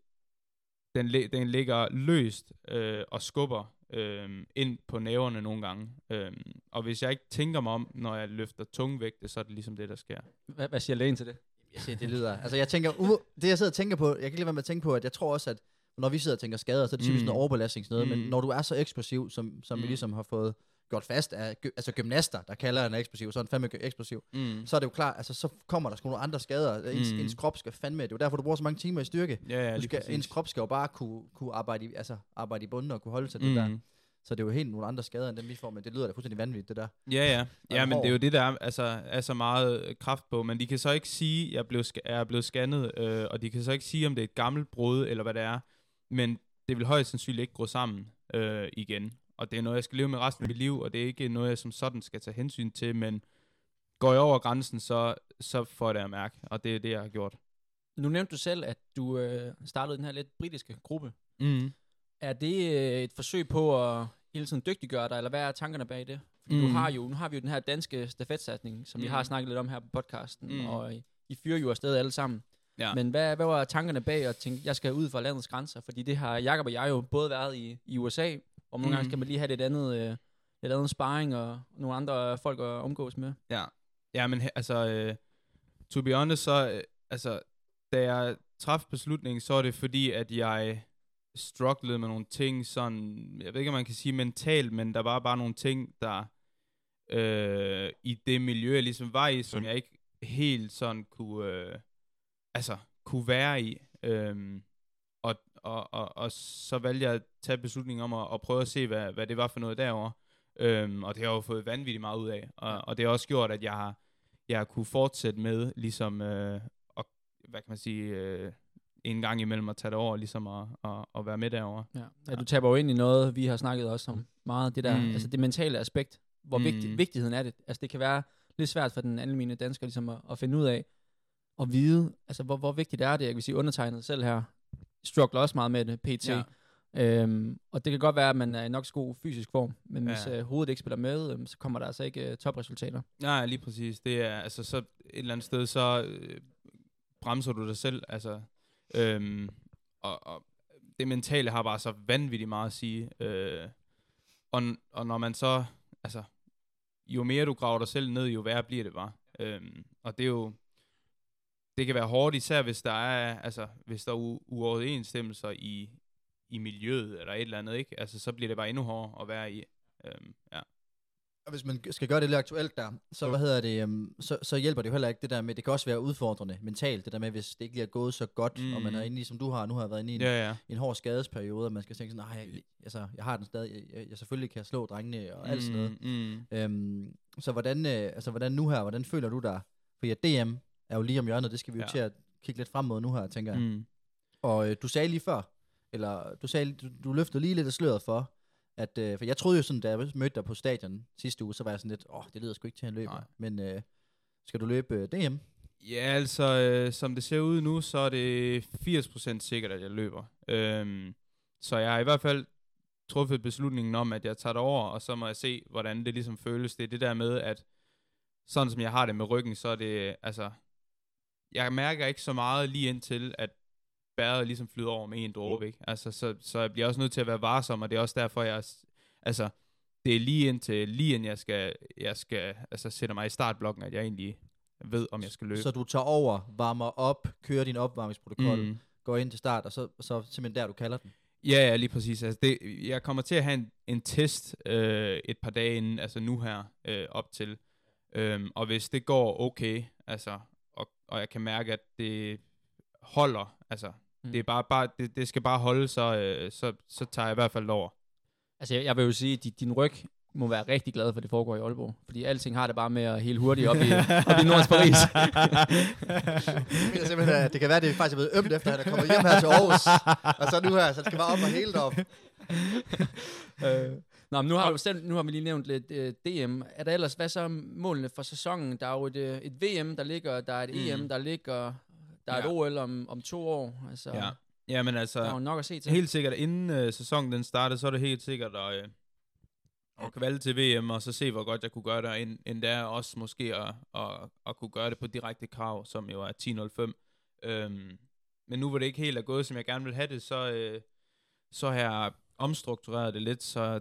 S6: den, den ligger løst øh, og skubber øh, ind på næverne nogle gange. Øh, og hvis jeg ikke tænker mig om, når jeg løfter tunge vægte, så er det ligesom det, der sker.
S5: Hvad, hvad siger lægen til det?
S4: Jeg siger, det lyder... Altså, jeg tænker... Uh, det, jeg sidder og tænker på... Jeg kan ikke lade være med at tænke på, at jeg tror også, at når vi sidder og tænker skader, så er det typisk
S6: Mm.
S4: noget overbelastning sådan noget,
S6: Mm.
S4: men når du er så eksplosiv, som, som mm. vi ligesom har fået gjort fast af altså gymnaster, der kalder en eksplosiv, så er en fandme eksplosiv,
S6: Mm.
S4: så er det jo klart, altså så kommer der sgu nogle andre skader. Ens,
S6: Mm.
S4: ens krop skal fandme, det er jo derfor, du bruger så mange timer i styrke.
S6: Ja, ja,
S4: du skal, ens krop skal jo bare kunne, kunne arbejde, i, altså, arbejde i bunden og kunne holde sig til det der.
S6: Mm.
S4: Så det er jo helt nogle andre skader, end dem vi får, men det lyder da fuldstændig vanvittigt, det der.
S6: Ja, ja. Ja, men det er jo det, der er, altså, er så meget øh, kraft på. Men de kan så ikke sige, at jeg blev er blevet scannet, øh, og de kan så ikke sige, om det er et gammelt brud, eller hvad det er. Men det vil højst sandsynligt ikke gå sammen øh, igen. Og det er noget, jeg skal leve med resten af mit liv, og det er ikke noget, jeg som sådan skal tage hensyn til, men går jeg over grænsen, så, så får jeg det at mærke, og det er det, jeg har gjort.
S5: Nu nævnte du selv, at du øh, startede den her lidt britiske gruppe.
S6: Mm.
S5: Er det øh, et forsøg på at hele tiden dygtiggøre dig, eller hvad er tankerne bag det? Fordi mm. du har jo, nu har vi jo den her danske stafetsatsning, som mm. vi har snakket lidt om her på podcasten, mm. Og I, I fyrer jo afsted alle sammen.
S6: Ja.
S5: Men hvad, hvad var tankerne bag at tænke, jeg skal ud fra landets grænser? Fordi det har Jakob og jeg jo både været i, i USA, og nogle mm. gange
S6: Mm.
S5: skal man lige have lidt andet, øh, lidt andet sparring og nogle andre folk at omgås med.
S6: Ja, ja men altså, øh, to be honest, så, øh, altså, da jeg traf beslutningen, så er det fordi, at jeg strugglede med nogle ting, sådan, jeg ved ikke, om man kan sige mentalt, men der var bare nogle ting, der øh, i det miljø, jeg ligesom var i, som jeg ikke helt sådan kunne, øh, altså, kunne være i. Øhm, og, og, og, så valgte jeg at tage beslutningen om at, at prøve at se, hvad, hvad det var for noget derovre. Øhm, og det har jeg jo fået vanvittigt meget ud af. Og, og det har også gjort, at jeg har, jeg har kunne fortsætte med, ligesom, øh, og, hvad kan man sige, øh, en gang imellem at tage det over, ligesom at, at, at være med derovre.
S5: Ja. ja. Du taber jo ind i noget, vi har snakket også om meget, det der, mm. Altså det mentale aspekt, hvor mm. Vigtig, vigtigheden er det. Altså det kan være lidt svært for den almindelige dansker ligesom at, at finde ud af, og vide, altså hvor, hvor vigtigt er det, jeg kan sige undertegnet selv her, struggler også meget med det, pt.
S6: Ja.
S5: Øhm, og det kan godt være, at man er i nok så god fysisk form, men
S6: Ja.
S5: hvis øh, hovedet ikke spiller med, øhm, så kommer der altså ikke øh, topresultater.
S6: Nej, lige præcis. Det er, altså, så et eller andet sted, så øh, bremser du dig selv, altså, øhm, og, og det mentale har bare så vanvittigt meget at sige. Øh, og, og når man så, altså, jo mere du graver dig selv ned, jo værre bliver det bare. Øhm, og det er jo, det kan være hårdt, især hvis der er, altså, hvis der er u- uoverensstemmelser i, i miljøet, eller et eller andet, ikke? Altså, så bliver det bare endnu hårdere at være i. Øhm, ja.
S4: Og hvis man skal gøre det lidt aktuelt der, så, hvad hedder det, um, så, så hjælper det jo heller ikke det der med, det kan også være udfordrende mentalt, det der med, hvis det ikke lige er gået så godt, mm. og man er inde i, som du har, nu har jeg været inde i en,
S6: Ja, ja.
S4: en hård skadesperiode, og man skal tænke sådan, nej, jeg, altså, jeg har den stadig, jeg, jeg, jeg selvfølgelig kan slå drengene og alt sådan noget.
S6: Mm,
S4: Øhm, så hvordan, øh, altså, hvordan nu her, hvordan føler du dig? For ja, DM er jo lige om hjørnet, det skal vi jo
S6: Ja.
S4: til at kigge lidt frem mod nu her, tænker jeg.
S6: mm.
S4: Og øh, du sagde lige før, eller du, sagde, du, du løftede lige lidt af sløret for, at, øh, for jeg troede jo sådan, da jeg mødte dig på stadion sidste uge, så var jeg sådan lidt, åh, det lyder sgu ikke til, at han løber.
S6: Nej.
S4: Men øh, skal du løbe øh, DM?
S6: Ja, altså, øh, som det ser ud nu, så er det 80% sikkert, at jeg løber. Øhm, så jeg har i hvert fald truffet beslutningen om, at jeg tager det over, og så må jeg se, hvordan det ligesom føles. Det er det der med, at sådan som jeg har det med ryggen, så er det, altså, jeg mærker ikke så meget lige indtil, at bæret ligesom flyder over med en dråbe, ikke? Altså, så, så jeg bliver også nødt til at være varsom, og det er også derfor, jeg, altså, det er lige indtil, lige inden jeg skal, jeg skal, altså, sætter mig i startblokken, at jeg egentlig ved, om jeg skal løbe.
S4: Så du tager over, varmer op, kører din opvarmningsprotokol. Mm. går ind til start, og så, så simpelthen der, du kalder den.
S6: Ja, ja, lige præcis. Altså det, jeg kommer til at have en, en test øh, et par dage inden, altså nu her, øh, op til. Øhm, og hvis det går okay, altså, og, jeg kan mærke, at det holder, altså,
S5: Mm.
S6: det, er bare, bare, det, det skal bare holde, så, øh, så, så tager jeg i hvert fald over.
S5: Altså, jeg, jeg vil jo sige, at din ryg må være rigtig glad for, at det foregår i Aalborg. Fordi alting har det bare med at hele hurtigt op i, op i Nordens Paris.
S4: Jeg mener simpelthen, at det kan være, at det faktisk er blevet ømt efter, at han er kommet hjem her til Aarhus. og så nu her, så det skal bare op og hele det op.
S5: øh. Nå, men nu har, du selv, nu har vi lige nævnt lidt øh, DM. Er der ellers, hvad så målene for sæsonen? Der er jo et, øh, et VM, der ligger, der er et
S6: Mm.
S5: EM, der ligger, der er et
S6: Ja.
S5: OL om, om to år. Altså,
S6: Ja. Ja, men altså,
S5: der er jo nok at se til.
S6: helt sikkert, inden øh, sæsonen den startede, så er det helt sikkert at, øh, at kvalde til VM, og så se, hvor godt jeg kunne gøre det, end, end der også måske at, at, at kunne gøre det på direkte krav, som jo er 10.05. Øhm, men nu hvor det ikke helt er gået, som jeg gerne vil have det, så, øh, så har jeg omstruktureret det lidt, så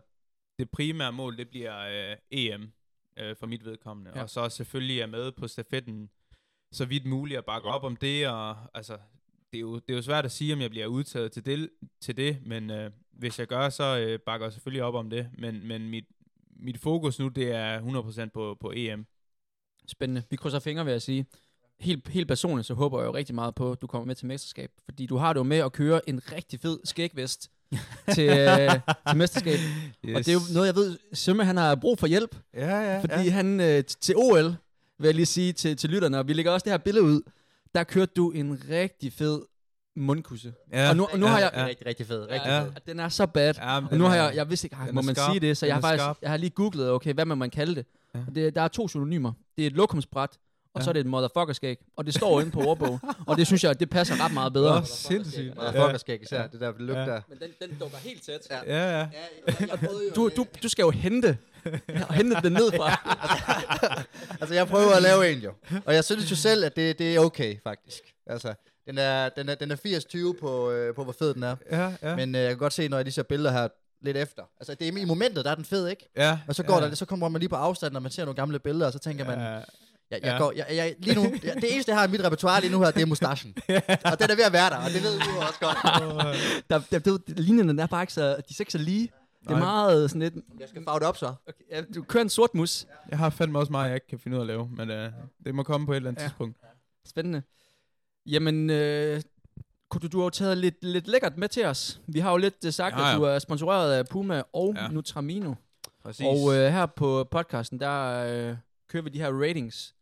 S6: det primære mål, det bliver øh, EM øh, for mit vedkommende.
S5: Ja.
S6: Og så selvfølgelig er med på stafetten, så vidt muligt at bakke op om det, og altså, det er, jo, det er jo svært at sige, om jeg bliver udtaget til det, til det men øh, hvis jeg gør, så øh, bakker jeg selvfølgelig op om det. Men, men mit, mit fokus nu, det er 100% på, på EM.
S5: Spændende. Vi krydser fingre, vil jeg sige. Helt, helt personligt, så håber jeg jo rigtig meget på, at du kommer med til mesterskab. Fordi du har det jo med at køre en rigtig fed skægvest til, øh, til mesterskab. Yes. Og det er jo noget, jeg ved, Sømme han har brug for hjælp.
S6: Ja, ja,
S5: Fordi ja. han øh, til OL, vil jeg lige sige til, til lytterne, og vi lægger også det her billede ud, der kørte du en rigtig fed mundkusse.
S6: Ja,
S5: og nu, og nu
S6: ja,
S5: har jeg...
S6: ja.
S4: Rigtig, rigtig fed. Rigtig
S6: Ja.
S4: fed.
S5: Den er så bad.
S6: Ja,
S5: Og nu har jeg, jeg vidste ikke, ah, må man
S6: skarp.
S5: sige det, så jeg har faktisk, jeg har lige googlet, okay, hvad må man kalde det.
S6: Ja.
S5: Og det der er to synonymer. Det er et lokumsbræt, og
S6: Ja.
S5: så er det et motherfuckerskæg. Og det står inde på ordbog. og det synes jeg, det passer ret meget bedre.
S6: Åh, sindssygt.
S4: Og der fucker skæg især, det der lugt
S6: Ja.
S4: der.
S5: Men den, den dukker helt tæt.
S4: Ja.
S6: Ja, ja.
S5: Du, du, du skal jo hente, hente den ned fra.
S4: altså, jeg prøver at lave en jo. Og jeg synes jo selv, at det, det er okay, faktisk. Altså, den er, den er, den er 80-20 på, øh, på, hvor fed den er.
S6: Ja, ja.
S4: Men øh, jeg kan godt se, når jeg lige ser billeder her lidt efter. Altså, det er i momentet, der er den fed, ikke?
S6: ja,
S4: Og så går
S6: ja.
S4: der, så kommer man lige på afstand, når man ser nogle gamle billeder, og så tænker man,
S6: Ja,
S4: jeg, jeg
S6: ja.
S4: går, jeg, jeg, lige nu, jeg, det eneste, jeg har i mit repertoire lige nu her, det er mustachen. og den er ved at være der, og det ved du også godt.
S5: Der, der, der, linjerne er bare ikke så, de er ikke så lige. Det er
S6: Nej.
S5: meget sådan lidt...
S4: Jeg skal farve det op så.
S5: Okay, ja, du kører en sort mus.
S6: Jeg har fandme også meget, jeg ikke kan finde ud af at lave, men uh, det må komme på et eller andet
S5: Ja.
S6: ja. tidspunkt.
S5: Spændende. Jamen, øh, kunne du, du har jo taget lidt, lidt lækkert med til os. Vi har jo lidt uh, sagt,
S6: Ja,
S5: at
S6: ja.
S5: du er sponsoreret af Puma og
S6: Ja.
S5: Nutramino.
S6: Præcis.
S5: Og øh, her på podcasten, der øh, kører vi de her ratings.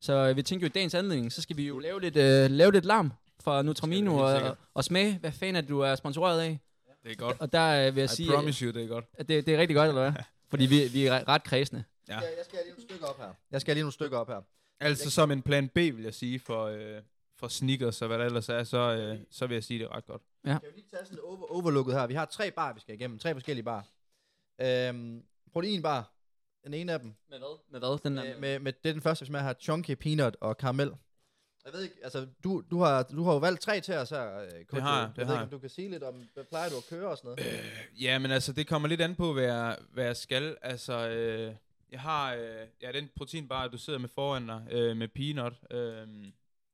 S5: Så øh, vi tænker jo i dagens anledning, så skal vi jo lave lidt, øh, lave lidt larm fra Nutramino og, og, smage, hvad fanden er det, du er sponsoreret af.
S6: det er godt.
S5: Og der øh, vil jeg
S6: I
S5: sige,
S6: promise you, det er godt.
S5: at det, det er rigtig godt, eller hvad? Fordi vi, vi er ret kredsende.
S6: Ja.
S4: Jeg, jeg skal lige nogle stykker op her. Jeg skal lige nogle stykker op her.
S6: Altså som en plan B, vil jeg sige, for, øh, for sneakers og hvad der ellers er, så, øh, så vil jeg sige, det er ret godt.
S4: Kan vi lige tage sådan over, overlooket her? Vi har tre bar, vi skal igennem. Tre forskellige bar. Øhm, proteinbar. Den ene af dem.
S5: Med hvad? Med hvad? Den
S4: Med, med, med, det er den første, som er her. Chunky, peanut og karamel. Jeg ved ikke, altså, du, du, har, du har jo valgt tre til os her, øh, Kojo.
S6: har jeg, det
S4: jeg ved
S6: har
S4: ikke,
S6: jeg.
S4: om du kan sige lidt om, hvad plejer du at køre og sådan noget? Øh.
S6: Ja, men altså, det kommer lidt an på, hvad jeg, hvad jeg skal. Altså, øh, jeg har øh, ja, den proteinbar, du sidder med foran dig, øh, med peanut. Øh,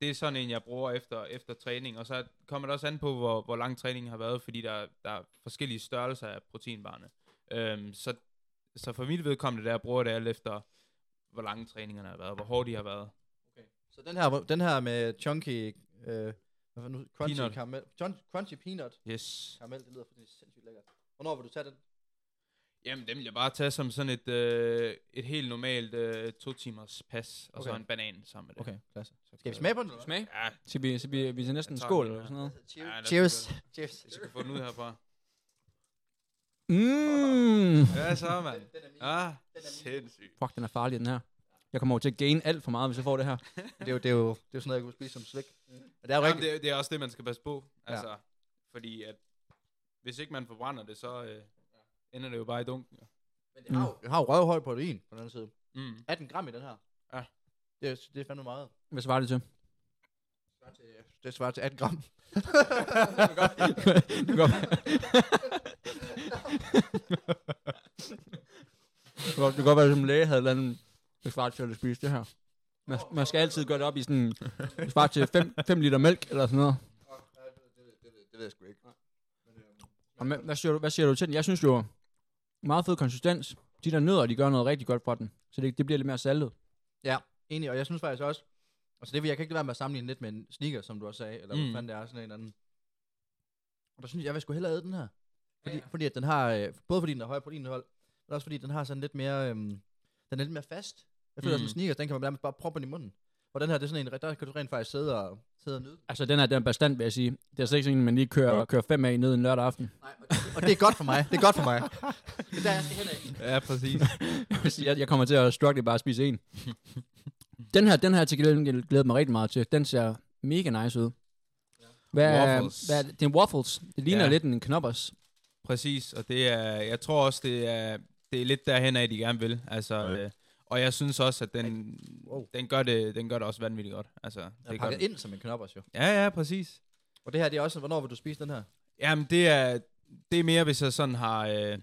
S6: det er sådan en, jeg bruger efter, efter træning. Og så kommer det også an på, hvor, hvor lang træningen har været, fordi der, der er forskellige størrelser af proteinbarne. Øh, så, så for mit vedkommende, der bruger det alt efter, hvor lange træningerne har været, hvor hårdt de har været.
S4: Så den her, den her med chunky, øh, hvad nu, crunchy
S6: Peanut.
S4: caramel, crunchy peanut
S6: Yes.
S4: caramel, det lyder faktisk sindssygt lækkert. Hvornår vil du tage den?
S6: Jamen, dem vil jeg bare tage som sådan et, øh, et helt normalt øh, to timers pas, og okay. så
S4: Okay.
S6: en banan sammen med det.
S4: Okay, klasse.
S6: Så
S4: Skal vi smage på den? eller hvad?
S5: Smag?
S6: Ja,
S5: Skal vi, skal vi, vi til næsten
S6: tager
S5: skål
S6: den,
S5: eller sådan noget?
S6: Ja,
S4: Cheers.
S6: gøre
S4: Cheers.
S6: jeg skal få den ud herfra.
S5: Mm.
S6: Ja, så mand. Ah, sindssygt.
S5: Fuck, den er farlig, den her. Jeg kommer over til at gain alt for meget, hvis jeg får det her.
S4: Det er jo, det er jo, det er jo sådan noget, jeg kunne spise som slik. Men det er jo
S6: Jamen, det, det er også det, man skal passe på.
S4: Ja.
S6: Altså, fordi at hvis ikke man forbrænder det, så øh, ender det jo bare i dunken. jo.
S4: Men det har jo, det har jo røvhøj protein på den anden side.
S6: Mm.
S4: 18 gram i den her.
S6: Ja.
S4: Det er, det er fandme meget.
S5: Hvad svarer det til?
S4: Det svarer til 18 gram.
S5: det kan godt det kan godt- det kan godt være, at som læge havde landet, det svarer til at spise det her. Man, man skal altid gøre det op i sådan, det svarer til 5 liter mælk eller sådan noget.
S4: Det ved jeg sgu ikke.
S5: Og hvad, hvad, siger du, hvad siger du til den? Jeg synes jo, meget fed konsistens. De der nødder, de gør noget rigtig godt for den. Så det, det bliver lidt mere saltet.
S4: Ja, enig. Og jeg synes faktisk også, altså det vil jeg kan ikke lade være med at sammenligne lidt med en sneaker, som du også sagde, eller. Mm. hvad fanden det er, sådan en eller anden. Og der synes jeg, jeg vil sgu hellere æde den her. Fordi, ja. fordi at den har, øh, både fordi den har høj proteinindhold, men også fordi den har sådan lidt mere, øhm, den er lidt mere fast. Jeg føler, mm.
S6: Mm.
S4: sådan en sneaker, den kan man nærmest bare proppe den i munden. Og den her, det er sådan en, der kan du rent faktisk sidde og, sidde og nyde.
S5: Altså, den er, den er bestand, vil jeg sige. Det er slet ikke sådan, at man lige kører, kører fem af ned en lørdag aften.
S4: Nej, og, og det er godt for mig. Det er godt for mig. Det er der, jeg skal hen af.
S6: Ja, præcis.
S5: Jeg jeg, kommer til at struggle bare at spise en. den her, den her til glæden glæder mig rigtig meget til. Den ser mega nice ud. Hvad er,
S6: Waffles.
S5: hvad det? det er en waffles. Det ligner
S6: Ja.
S5: lidt en knoppers.
S6: Præcis, og det er, jeg tror også, det er, det er lidt derhen af, de gerne vil. Altså,
S7: Ja.
S6: øh, og jeg synes også, at den,
S4: Wow.
S6: den, gør det, den gør det også vanvittigt godt. Altså,
S4: Den
S6: det
S4: er pakket ind som en knoppers, jo.
S6: Ja, ja, præcis.
S4: Og det her, det er også, hvornår vil du spise den her?
S6: Jamen, det er, det er mere, hvis jeg sådan har, øh,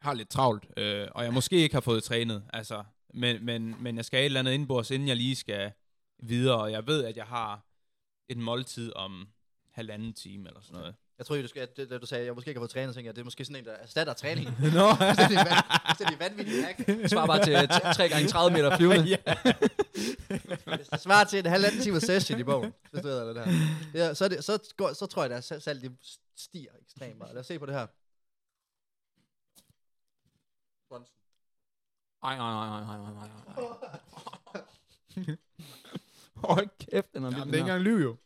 S6: har lidt travlt, øh, og jeg måske ikke har fået trænet, altså, men, men, men jeg skal et eller andet indbords, inden jeg lige skal videre, og jeg ved, at jeg har et måltid om halvanden time eller sådan noget.
S4: Jeg tror, du skal, det, det, du sagde, jeg måske ikke har fået trænet, tænker jeg, det er måske sådan en, der erstatter træning.
S6: Nå,
S4: det er van- det er vanvittigt hack.
S5: Svarer bare til t- 3 gange 30 meter flyvende.
S6: ja.
S4: Det svarer til en halvanden time session i bogen, hvis du ved det her. Ja, så, det, så, går, så tror jeg, at salget det stiger ekstremt meget. Lad os se på det her.
S5: Ej, nej, nej, nej, nej, nej, nej. Hold kæft, den er
S6: Jamen,
S5: vild,
S6: det er ikke engang lyv jo.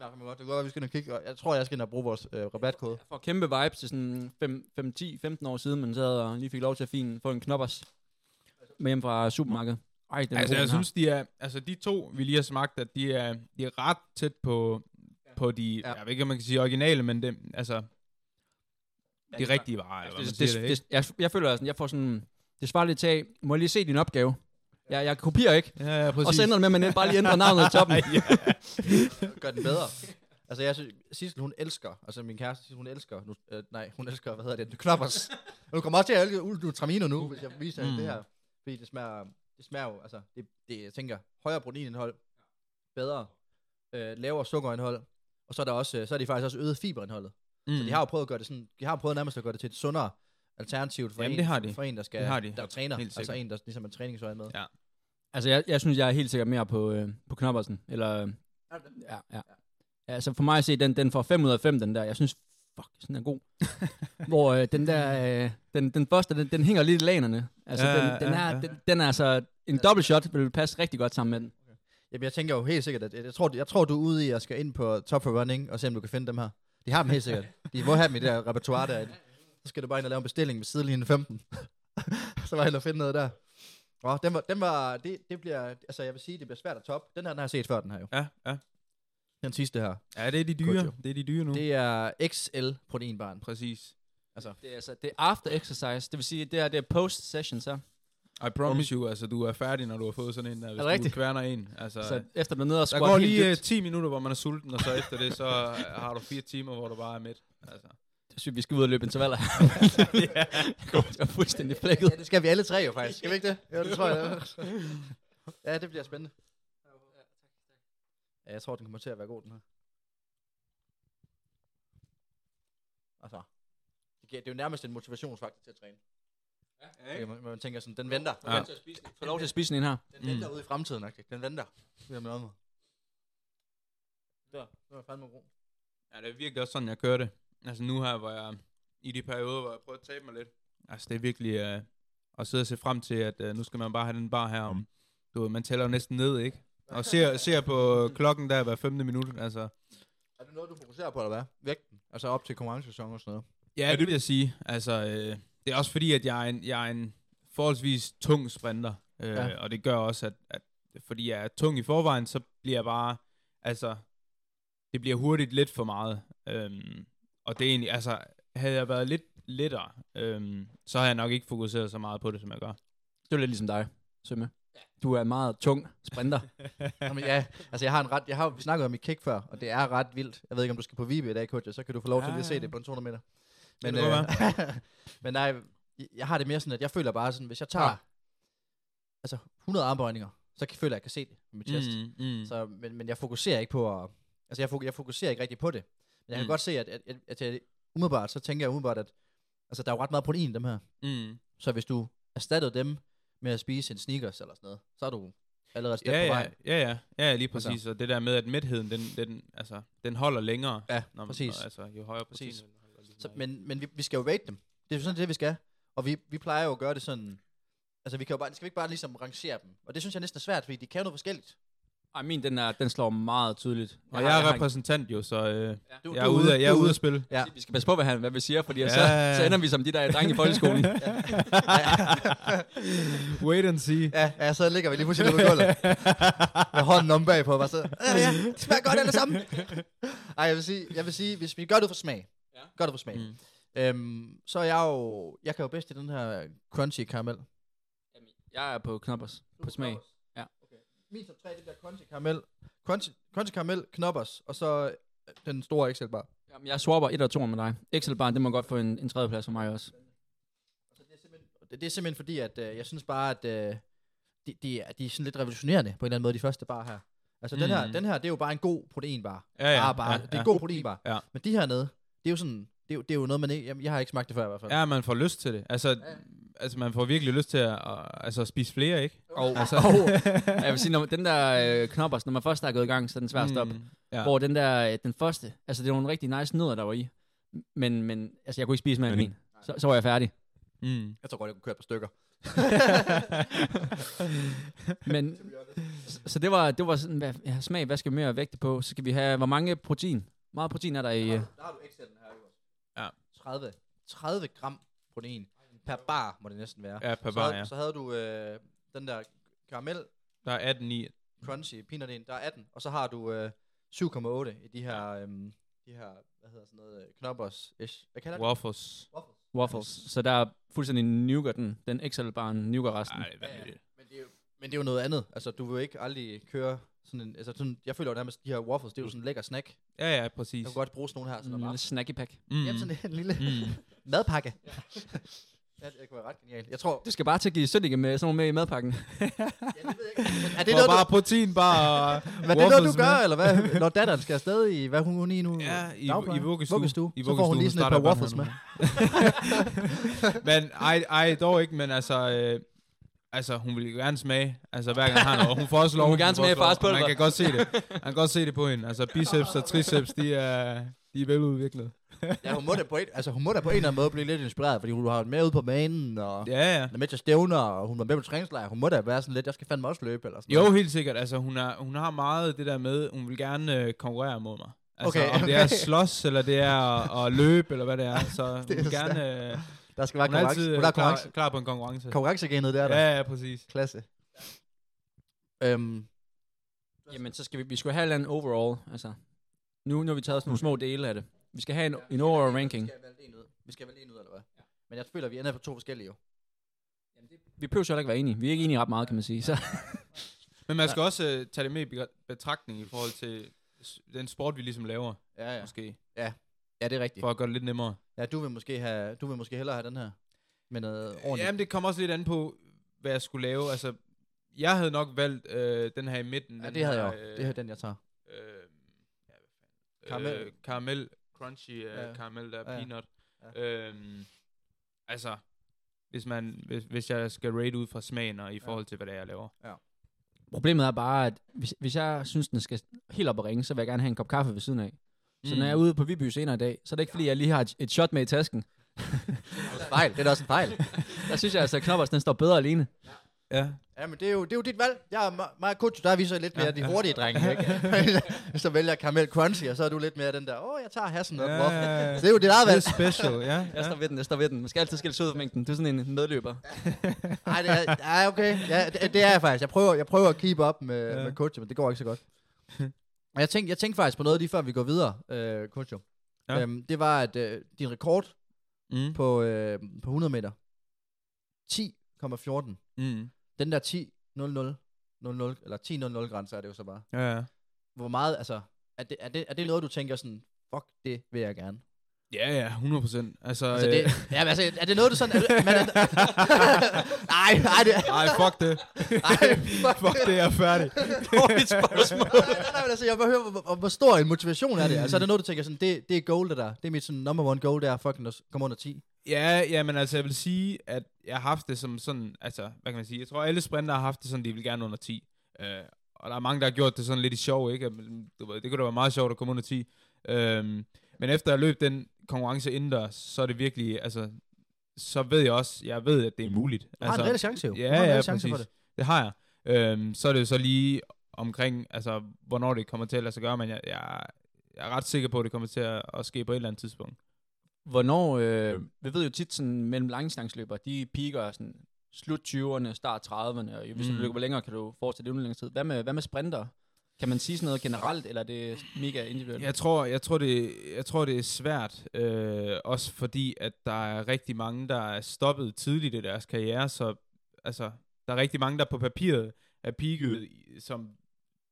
S4: Smager fandme godt. Det kan godt være, vi skal ind og kigge. og Jeg tror, jeg skal ind og bruge vores øh, rabatkode.
S5: Jeg får kæmpe vibes til sådan 5, 5, 10, 15 år siden, man sad og lige fik lov til at fin, få en knoppers med hjem fra supermarkedet. Ej, den er
S6: Altså,
S5: god,
S6: jeg synes, de er, altså de to, vi lige har smagt, at de er, de er ret tæt på, på de,
S4: Ja.
S6: ja. jeg ved ikke, om man kan sige originale, men altså,
S5: Ja,
S6: de
S5: det er
S6: rigtige varer, man
S5: det,
S6: siger
S5: det,
S6: det,
S5: det, jeg, jeg føler sådan, jeg får sådan, det svarer lidt til, må jeg lige se din opgave? Jeg, jeg kopierer ikke.
S6: Ja, ja, præcis.
S5: Og så ender det med, at man bare lige ændrer navnet i toppen.
S6: ja.
S4: Gør den bedre. Altså, jeg synes, Sissel, hun elsker, altså min kæreste, Sissel, hun elsker, nu, øh, nej, hun elsker, hvad hedder det, knoppers. Du kommer også til at elske Ultramino nu, hvis jeg viser mm.
S6: Mm.
S4: det her. Fordi det smager, det smager jo, altså, det, det, jeg tænker, højere proteinindhold, bedre, øh, lavere sukkerindhold, og så er der også, øh, så er de faktisk også øget fiberindholdet. Mm. Så de har jo prøvet at gøre det sådan, de har prøvet nærmest at gøre det til et sundere alternativ for,
S6: Jamen,
S4: en,
S6: det har de.
S4: for en, der skal,
S6: Det har de.
S4: der træner, altså en, der ligesom er træningsøje med.
S6: Ja.
S5: Altså, jeg, jeg synes, jeg er helt sikkert mere på, øh, på knoppersen. Eller, øh, ja, ja. ja. Altså, for mig at se, den, den får 5 ud af 5, den der. Jeg synes, fuck, den er god. Hvor øh, den der, øh, den, den første, den, den hænger lidt i lanerne. Altså,
S6: Ja,
S5: den, den,
S6: ja,
S5: er,
S6: ja.
S5: den, den er altså, en double shot vil passe rigtig godt sammen med den.
S4: Jamen, jeg tænker jo helt sikkert, at jeg tror, jeg tror du er ude i at skal ind på Top for Running, og se om du kan finde dem her. De har dem helt sikkert. De må have dem i det der repertoire der. Så skal du bare ind og lave en bestilling med sidelinjen 15. så var jeg og finde noget der. Åh, den var, den var, det, det bliver, altså jeg vil sige, det bliver svært at top. Den her, den har jeg set før, den her jo.
S6: Ja, ja.
S4: Den sidste her.
S6: Ja, det er de dyre.
S4: Godt.
S6: Det er de dyre nu.
S4: Det er XL proteinbarn.
S6: Præcis.
S4: Altså,
S5: Det er, altså, det er after exercise. Det vil sige, det er, det er post session, så.
S6: I promise you, altså du er færdig, når du har fået sådan en der, hvis
S5: det
S6: du kværner en. Altså,
S5: Så efter du er nede og
S6: der
S5: squat
S6: går
S5: helt
S6: lige øh,
S5: dybt.
S6: 10 minutter, hvor man er sulten, og så efter det, så øh, har du fire timer, hvor du bare er mæt. Altså.
S5: Jeg synes, vi skal ud og løbe intervaller.
S6: ja.
S5: Jeg er fuldstændig flækket.
S4: Ja, det skal vi alle tre jo faktisk. Skal vi ikke det? Jo, det tror jeg. ja, det bliver spændende. Ja, jeg tror, den kommer til at være god, den her. Altså, det, giver, det er jo nærmest en motivationsfaktor til at træne. Ja, man, man tænker sådan, den venter.
S6: Ja.
S4: Ja.
S5: Få lov til at spise sådan en her.
S4: Den venter ude i fremtiden, ikke? Den venter. Det er med noget. Der, det var fandme god.
S6: Ja, det er virkelig også sådan, jeg kører det. Altså nu her, hvor jeg i de perioder, hvor jeg prøver at tabe mig lidt. Altså det er virkelig uh, at sidde og se frem til, at uh, nu skal man bare have den bar her om. Du ved, man tæller jo næsten ned, ikke? Og ser, ser på klokken der hver femte minut. Altså,
S4: Er det noget, du fokuserer på, eller hvad? Vægten? Altså op til konkurrencesæson og sådan noget?
S6: ja, det vil jeg sige. Altså, øh, det er også fordi, at jeg er en, jeg er en forholdsvis tung sprinter. Øh,
S4: ja.
S6: Og det gør også, at, at fordi jeg er tung i forvejen, så bliver jeg bare, altså, det bliver hurtigt lidt for meget. Øhm, og det er egentlig, altså, havde jeg været lidt lettere, øhm, så har jeg nok ikke fokuseret så meget på det, som jeg gør.
S5: Det er lidt ligesom dig, Sømme. Du er en meget tung sprinter.
S4: Jamen, ja, altså jeg har en ret, jeg har vi snakket om i kick før, og det er ret vildt. Jeg ved ikke, om du skal på Vibe i dag, coach, så kan du få lov til
S6: Ja,
S4: lige at se
S6: ja.
S4: det på en 200 meter.
S6: Det
S4: Men,
S6: kan
S4: øh, men nej, jeg- jeg har det mere sådan, at jeg føler bare sådan, hvis jeg tager
S6: Ja.
S4: altså 100 armbøjninger, så kan jeg føle, at jeg kan se det på mit chest.
S6: Mm, mm.
S4: Så, men, men jeg fokuserer ikke på at, altså jeg, jeg fokuserer ikke rigtig på det. Men jeg kan
S6: Mm.
S4: godt se, at, at, at, at jeg, umiddelbart, så tænker jeg umiddelbart, at altså, der er jo ret meget protein i dem her.
S6: Mm.
S4: Så hvis du erstattede dem med at spise en sneakers eller sådan noget, så er du allerede step
S6: Ja,
S4: på
S6: ja,
S4: vej.
S6: ja, ja, ja, lige
S4: Altså.
S6: præcis. Og det der med, at mætheden, den, den, altså, den holder længere.
S4: Ja,
S6: når man,
S4: præcis.
S6: Altså, jo højere protein.
S4: Præcis. Så, men men vi, vi skal jo rate dem. Det er jo sådan det, vi skal. Og vi, vi plejer jo at gøre det sådan... Altså, vi kan jo bare, skal vi ikke bare ligesom rangere dem? Og det synes jeg næsten er svært, fordi de kan jo noget forskelligt.
S5: Ej, min, den, er, den slår meget tydeligt.
S6: Og jeg er repræsentant jo, så øh,
S4: Du,
S6: jeg, er ude, jeg er ude at spille.
S4: Ja.
S5: Vi skal passe på, hvad, han, hvad vi siger, fordi ja. så,
S6: Ja.
S5: så ender vi som de der drenge i folkeskolen.
S6: Wait and see.
S4: Ja, ja, så ligger vi lige pludselig på gulvet. med hånden om bagpå. Bare så, ja, ja, det smager godt alle sammen. Ej, jeg vil sige, jeg vil sige hvis vi gør det for smag.
S5: Ja.
S4: Gør det for smag.
S6: Mm.
S4: Øhm, så er jeg jo... Jeg kan jo bedst i den her crunchy karamel.
S5: jeg er på knoppers, på smag. Ja.
S4: Min top 3, det bliver crunchy karamel. Crunchy, crunchy karamel, knoppers, og så øh, den store Excel bar.
S5: Jamen, jeg swapper et og to med dig. Excel-barn, det må godt få en, en tredjeplads for mig også.
S4: Altså, det, er simpelthen, det, det er simpelthen fordi, at øh, jeg synes bare, at øh, de, de, er, de er sådan lidt revolutionerende på en eller anden måde, de første bar her. Altså mm. den, her,
S6: Mm.
S4: den her, det er jo bare en god proteinbar.
S6: Ja, ja,
S4: Bare, bare,
S6: ja,
S4: det er en
S6: ja.
S4: god proteinbar.
S6: Ja.
S4: Men de her nede, det er jo sådan, det er jo, det er jo noget, man ikke, jeg har ikke smagt det før i hvert fald.
S6: Ja, man får lyst til det. Altså, altså man får virkelig lyst til at, at altså, spise flere, ikke?
S5: Og,
S6: Altså.
S5: og jeg vil sige, når den der øh, knoppers, når man først er gået i gang, så er den svær at stoppe.
S6: Mm, ja.
S5: Hvor den der, øh, den første, altså det var nogle rigtig nice nødder, der var i. Men, men altså, jeg kunne ikke spise mere end en. Så, så var jeg færdig.
S6: Mm.
S4: Jeg tror godt, jeg kunne køre et par stykker.
S5: Men, så, så det var, det var sådan, hvad, ja, smag, hvad skal vi mere vægte på? Så skal vi have, hvor mange protein? Meget protein er der i... øh,
S4: Der har du Excel'en her, Ivers.
S6: Ja.
S4: 30, 30 gram protein per bar, må det næsten være.
S6: Ja, per
S4: så,
S6: bar,
S4: havde-
S6: ja.
S4: Så havde du øh, den der karamel,
S6: Der er 18 i.
S4: crunchy peanut en, der er 18, og så har du øh, 7,8 i de her, øhm, de her, hvad hedder sådan noget, øh, knoppers ish. Hvad kalder det?
S6: Waffles.
S4: Waffles.
S5: waffles. Så der er fuldstændig nougat, den, den Excel-barn nougat resten.
S6: Ej, det er vanvittigt.
S4: Men det, er jo, men det er jo noget andet. Altså, du vil ikke aldrig køre sådan en, altså sådan, jeg føler jo nærmest, de her waffles, det er jo sådan en lækker snack.
S6: Ja, ja, præcis.
S4: Jeg kunne godt bruge sådan nogle her. Sådan
S5: En lille snacky pack.
S6: Mm.
S4: Jamen sådan en lille
S6: Mm.
S4: madpakke. ja, det kunne være ret genialt. Jeg tror,
S5: Du skal bare til at give Sønneke med sådan nogle med i madpakken.
S4: ja, det ved jeg ikke. Men er det noget,
S6: bare
S4: du,
S6: protein, bare
S4: hvad, det noget, du gør, eller hvad? Når datteren skal afsted i, hvad hun, hun er i nu?
S6: Ja, i,
S4: Dagpleje?
S6: i vuggestue.
S4: vuggestue.
S6: I
S4: Så får hun lige sådan et par waffles med.
S6: men ej, ej, dog ikke, men altså... Øh, Altså, hun vil gerne smage, altså hver gang han har noget. Hun får også lov.
S5: Hun vil gerne smage fars
S6: og Man
S5: pulver.
S6: kan godt se det. Man kan godt se det på hende. Altså, biceps og triceps, de er, de er veludviklet.
S4: Ja, hun må, da på en, altså, hun må da på en eller anden måde blive lidt inspireret, fordi hun har været med ude på banen, og
S6: Ja, ja.
S4: er med til stævner, og hun var med på træningslejr. Hun må da være sådan lidt, jeg skal fandme også løbe, eller sådan
S6: Jo, helt sikkert. Altså, hun, er, hun har meget det der med, hun vil gerne øh, konkurrere mod mig. Altså,
S4: Okay,
S6: om det er
S4: okay.
S6: slås, eller det er at, at løbe, eller hvad det er. Så hun
S4: Det er
S6: vil gerne... Øh,
S4: Der skal være
S6: hun er
S4: konkurrence.
S6: altid
S4: Hun er
S6: øh, klar,
S4: konkurrence.
S6: klar på en konkurrence.
S4: Konkurrencegenet, det er der.
S6: Ja, ja, præcis.
S4: Klasse. Øhm,
S5: Jamen, så skal vi, vi skulle have en overall. Altså, nu, nu har vi taget sådan nogle små dele af det. Vi skal have en, en overall ranking.
S4: Vi skal vælge en ud. Vi skal vælge en ud, eller hvad? Men jeg føler, at vi ender på to forskellige jo.
S5: vi behøver jo heller ikke være enige. Vi er ikke enige ret meget, kan man sige. Så,
S6: Men man skal også øh, tage det med i betragtning i forhold til den sport, vi ligesom laver,
S4: Ja, ja.
S6: måske.
S4: Ja, det er rigtigt.
S6: For at gøre det lidt nemmere.
S4: Ja, du vil måske, have, du vil måske hellere have den her. Med noget ordentligt.
S6: Jamen, det kommer også lidt an på, hvad jeg skulle lave. Altså, jeg havde nok valgt øh, den her i midten.
S4: ja, det havde jeg
S6: her,
S4: også. Det er den, jeg tager.
S6: Øh, ja, hvad fanden.
S4: Karamel.
S6: Øh, karamel. Crunchy uh,
S4: Ja.
S6: ja. karamel, der er
S4: Ja.
S6: peanut. Ja. Øhm, altså, hvis, man, hvis, hvis jeg skal rate ud fra smagen og i forhold til, hvad det er, jeg laver.
S5: problemet er bare, at hvis, hvis jeg synes, den skal helt op og ringe, så vil jeg gerne have en kop kaffe ved siden af. Så
S6: Mm.
S5: når jeg er ude på Viby senere i dag, så er det ikke fordi, jeg lige har et, et shot med i tasken.
S4: Fejl, det er da også en fejl.
S5: Der synes jeg altså, at Knoppers, den står bedre alene.
S6: Ja.
S4: Ja, men det er jo, det er jo dit valg. Jeg er me- mig og Kutsu, der er vi så lidt mere
S6: Ja,
S4: de
S6: ja.
S4: hurtige drenge, ikke? så vælger jeg Caramel Crunchy, og så er du lidt mere den der, åh, jeg tager hassen op.
S6: Ja,
S4: Ja,
S6: ja, ja.
S4: Så det er jo dit eget
S6: Det er
S4: valg.
S6: special, ja.
S5: Jeg
S6: ja.
S5: står ved den, jeg står ved den. Man skal altid skille sig ud af mængden. Du er sådan en medløber.
S4: Nej, det er, ja, okay. Ja, det, det, er jeg faktisk. Jeg prøver, jeg prøver at keep up med,
S6: Ja.
S4: ja. med Kutsu, men det går ikke så godt. Og jeg tænkte, jeg tænkte faktisk på noget lige før vi går videre, øh, Kutsu.
S6: Ja.
S4: Ja. Øhm, det var, at øh, din rekord
S6: Mm.
S4: på, øh, på 100 meter, 10,14.
S6: Mm.
S4: Den der 10, 00, 00, eller 10-0-0 grænse er det jo så bare.
S6: Ja, ja.
S4: Hvor meget, altså, er det, er det, er det noget, du tænker sådan, fuck, det vil jeg gerne?
S6: Ja, ja, 100 procent. Altså,
S4: Altså,
S6: øh,
S4: det, ja, men altså, er det noget, du sådan... Er, man er, nej, nej, det
S6: Ej, fuck det.
S4: Ej, fuck,
S6: fuck det, jeg er færdig.
S4: Dårligt spørgsmål. nej, nej, men altså, jeg vil høre, hvor, hvor, stor en motivation er det? Altså, er det noget, du tænker sådan, det, det er goal, det der. Det er mit sådan, number one goal, det er fucking at komme under 10.
S6: Ja, ja, men altså, jeg vil sige, at jeg har haft det som sådan, altså, hvad kan man sige, jeg tror, alle sprinter har haft det sådan, de vil gerne under 10. Uh, og der er mange, der har gjort det sådan lidt i sjov, ikke? Du ved, det kunne da være meget sjovt at komme under 10. Um, men efter jeg løb den konkurrence indendørs, så er det virkelig, altså, så ved jeg også, jeg ved, at det er muligt.
S4: Du har en
S6: altså,
S4: reel chance jo.
S6: Ja,
S4: du har en
S6: ja,
S4: chance
S6: præcis.
S4: for det.
S6: Det har jeg. Øhm, så er det jo så lige omkring, altså, hvornår det kommer til at lade sig gøre, men jeg, jeg, jeg er ret sikker på, at det kommer til at, at ske på et eller andet tidspunkt.
S5: Hvornår, øh, vi ved jo tit sådan, mellem langstangsløber, de piker sådan slut 20'erne, start 30'erne, og hvis mm. Du løber længere, kan du fortsætte det længere tid. Hvad med, hvad med sprinter? Kan man sige sådan noget generelt, eller er det mega individuelt?
S6: Jeg tror, jeg tror, det, jeg tror det er svært, øh, også fordi, at der er rigtig mange, der er stoppet tidligt i deres karriere, så altså, der er rigtig mange, der på papiret er peaket som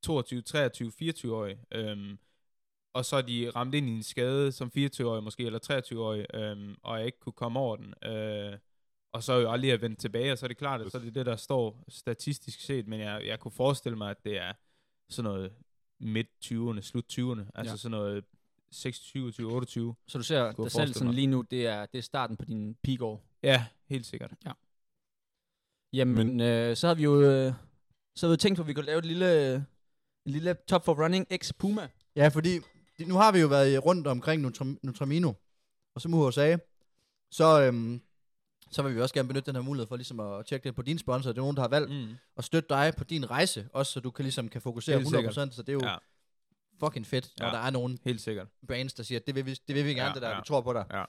S6: 22, 23, 24-årige, øhm, og så er de ramt ind i en skade som 24-årige måske, eller 23-årige, øhm, og ikke kunne komme over den. Øh, og så er jo aldrig at vende tilbage, og så er det klart, at så er det det, der står statistisk set, men jeg, jeg kunne forestille mig, at det er sådan noget midt 20'erne, slut 20'erne, altså
S5: Ja.
S6: ja. sådan noget 26, 20, 28.
S5: Så du ser dig selv sådan lige nu, det er, det er starten på din peak-år.
S6: Ja, helt sikkert.
S5: Jamen, øh, så har vi jo øh, så har vi tænkt på, at vi kunne lave et lille, en lille top for running x Puma.
S4: Ja, fordi nu har vi jo været rundt omkring Nutram- Nutramino, og som Uho sagde, så, øhm, så vil vi også gerne benytte den her mulighed for ligesom at tjekke det på dine sponsorer. Det er nogen, der har valgt
S6: Mm.
S4: at støtte dig på din rejse, også så du kan ligesom kan fokusere
S6: Helt
S4: 100%, så det er jo
S6: Ja.
S4: fucking fedt, når
S6: Ja.
S4: der er nogen
S6: Helt sikkert.
S4: brands, der siger, det vil vi, det vil vi gerne,
S6: Ja,
S4: det der,
S6: ja.
S4: vi tror på dig.
S6: Ja.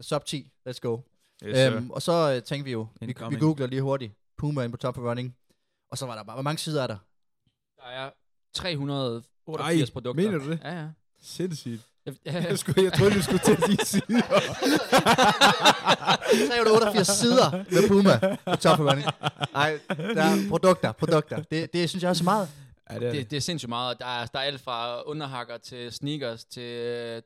S4: Sub 10, let's go.
S6: Yes,
S4: øhm, og så øh, tænkte vi jo, vi, vi googler lige hurtigt, Puma ind på Top of Running, og så var der bare, hvor mange sider er der?
S5: Der er 388
S6: Ej,
S5: produkter.
S6: mener du det?
S5: Ja, ja.
S6: Sindssygt.
S5: Jeg,
S6: Jeg, skulle, jeg troede, du skulle til de sider.
S4: 388 sider med Puma på Top. Nej, der er produkter, produkter. Det, det synes jeg også er meget.
S6: Ja, det er
S5: det, det er sindssygt meget. Der er, der er alt fra underhakker til sneakers til øh,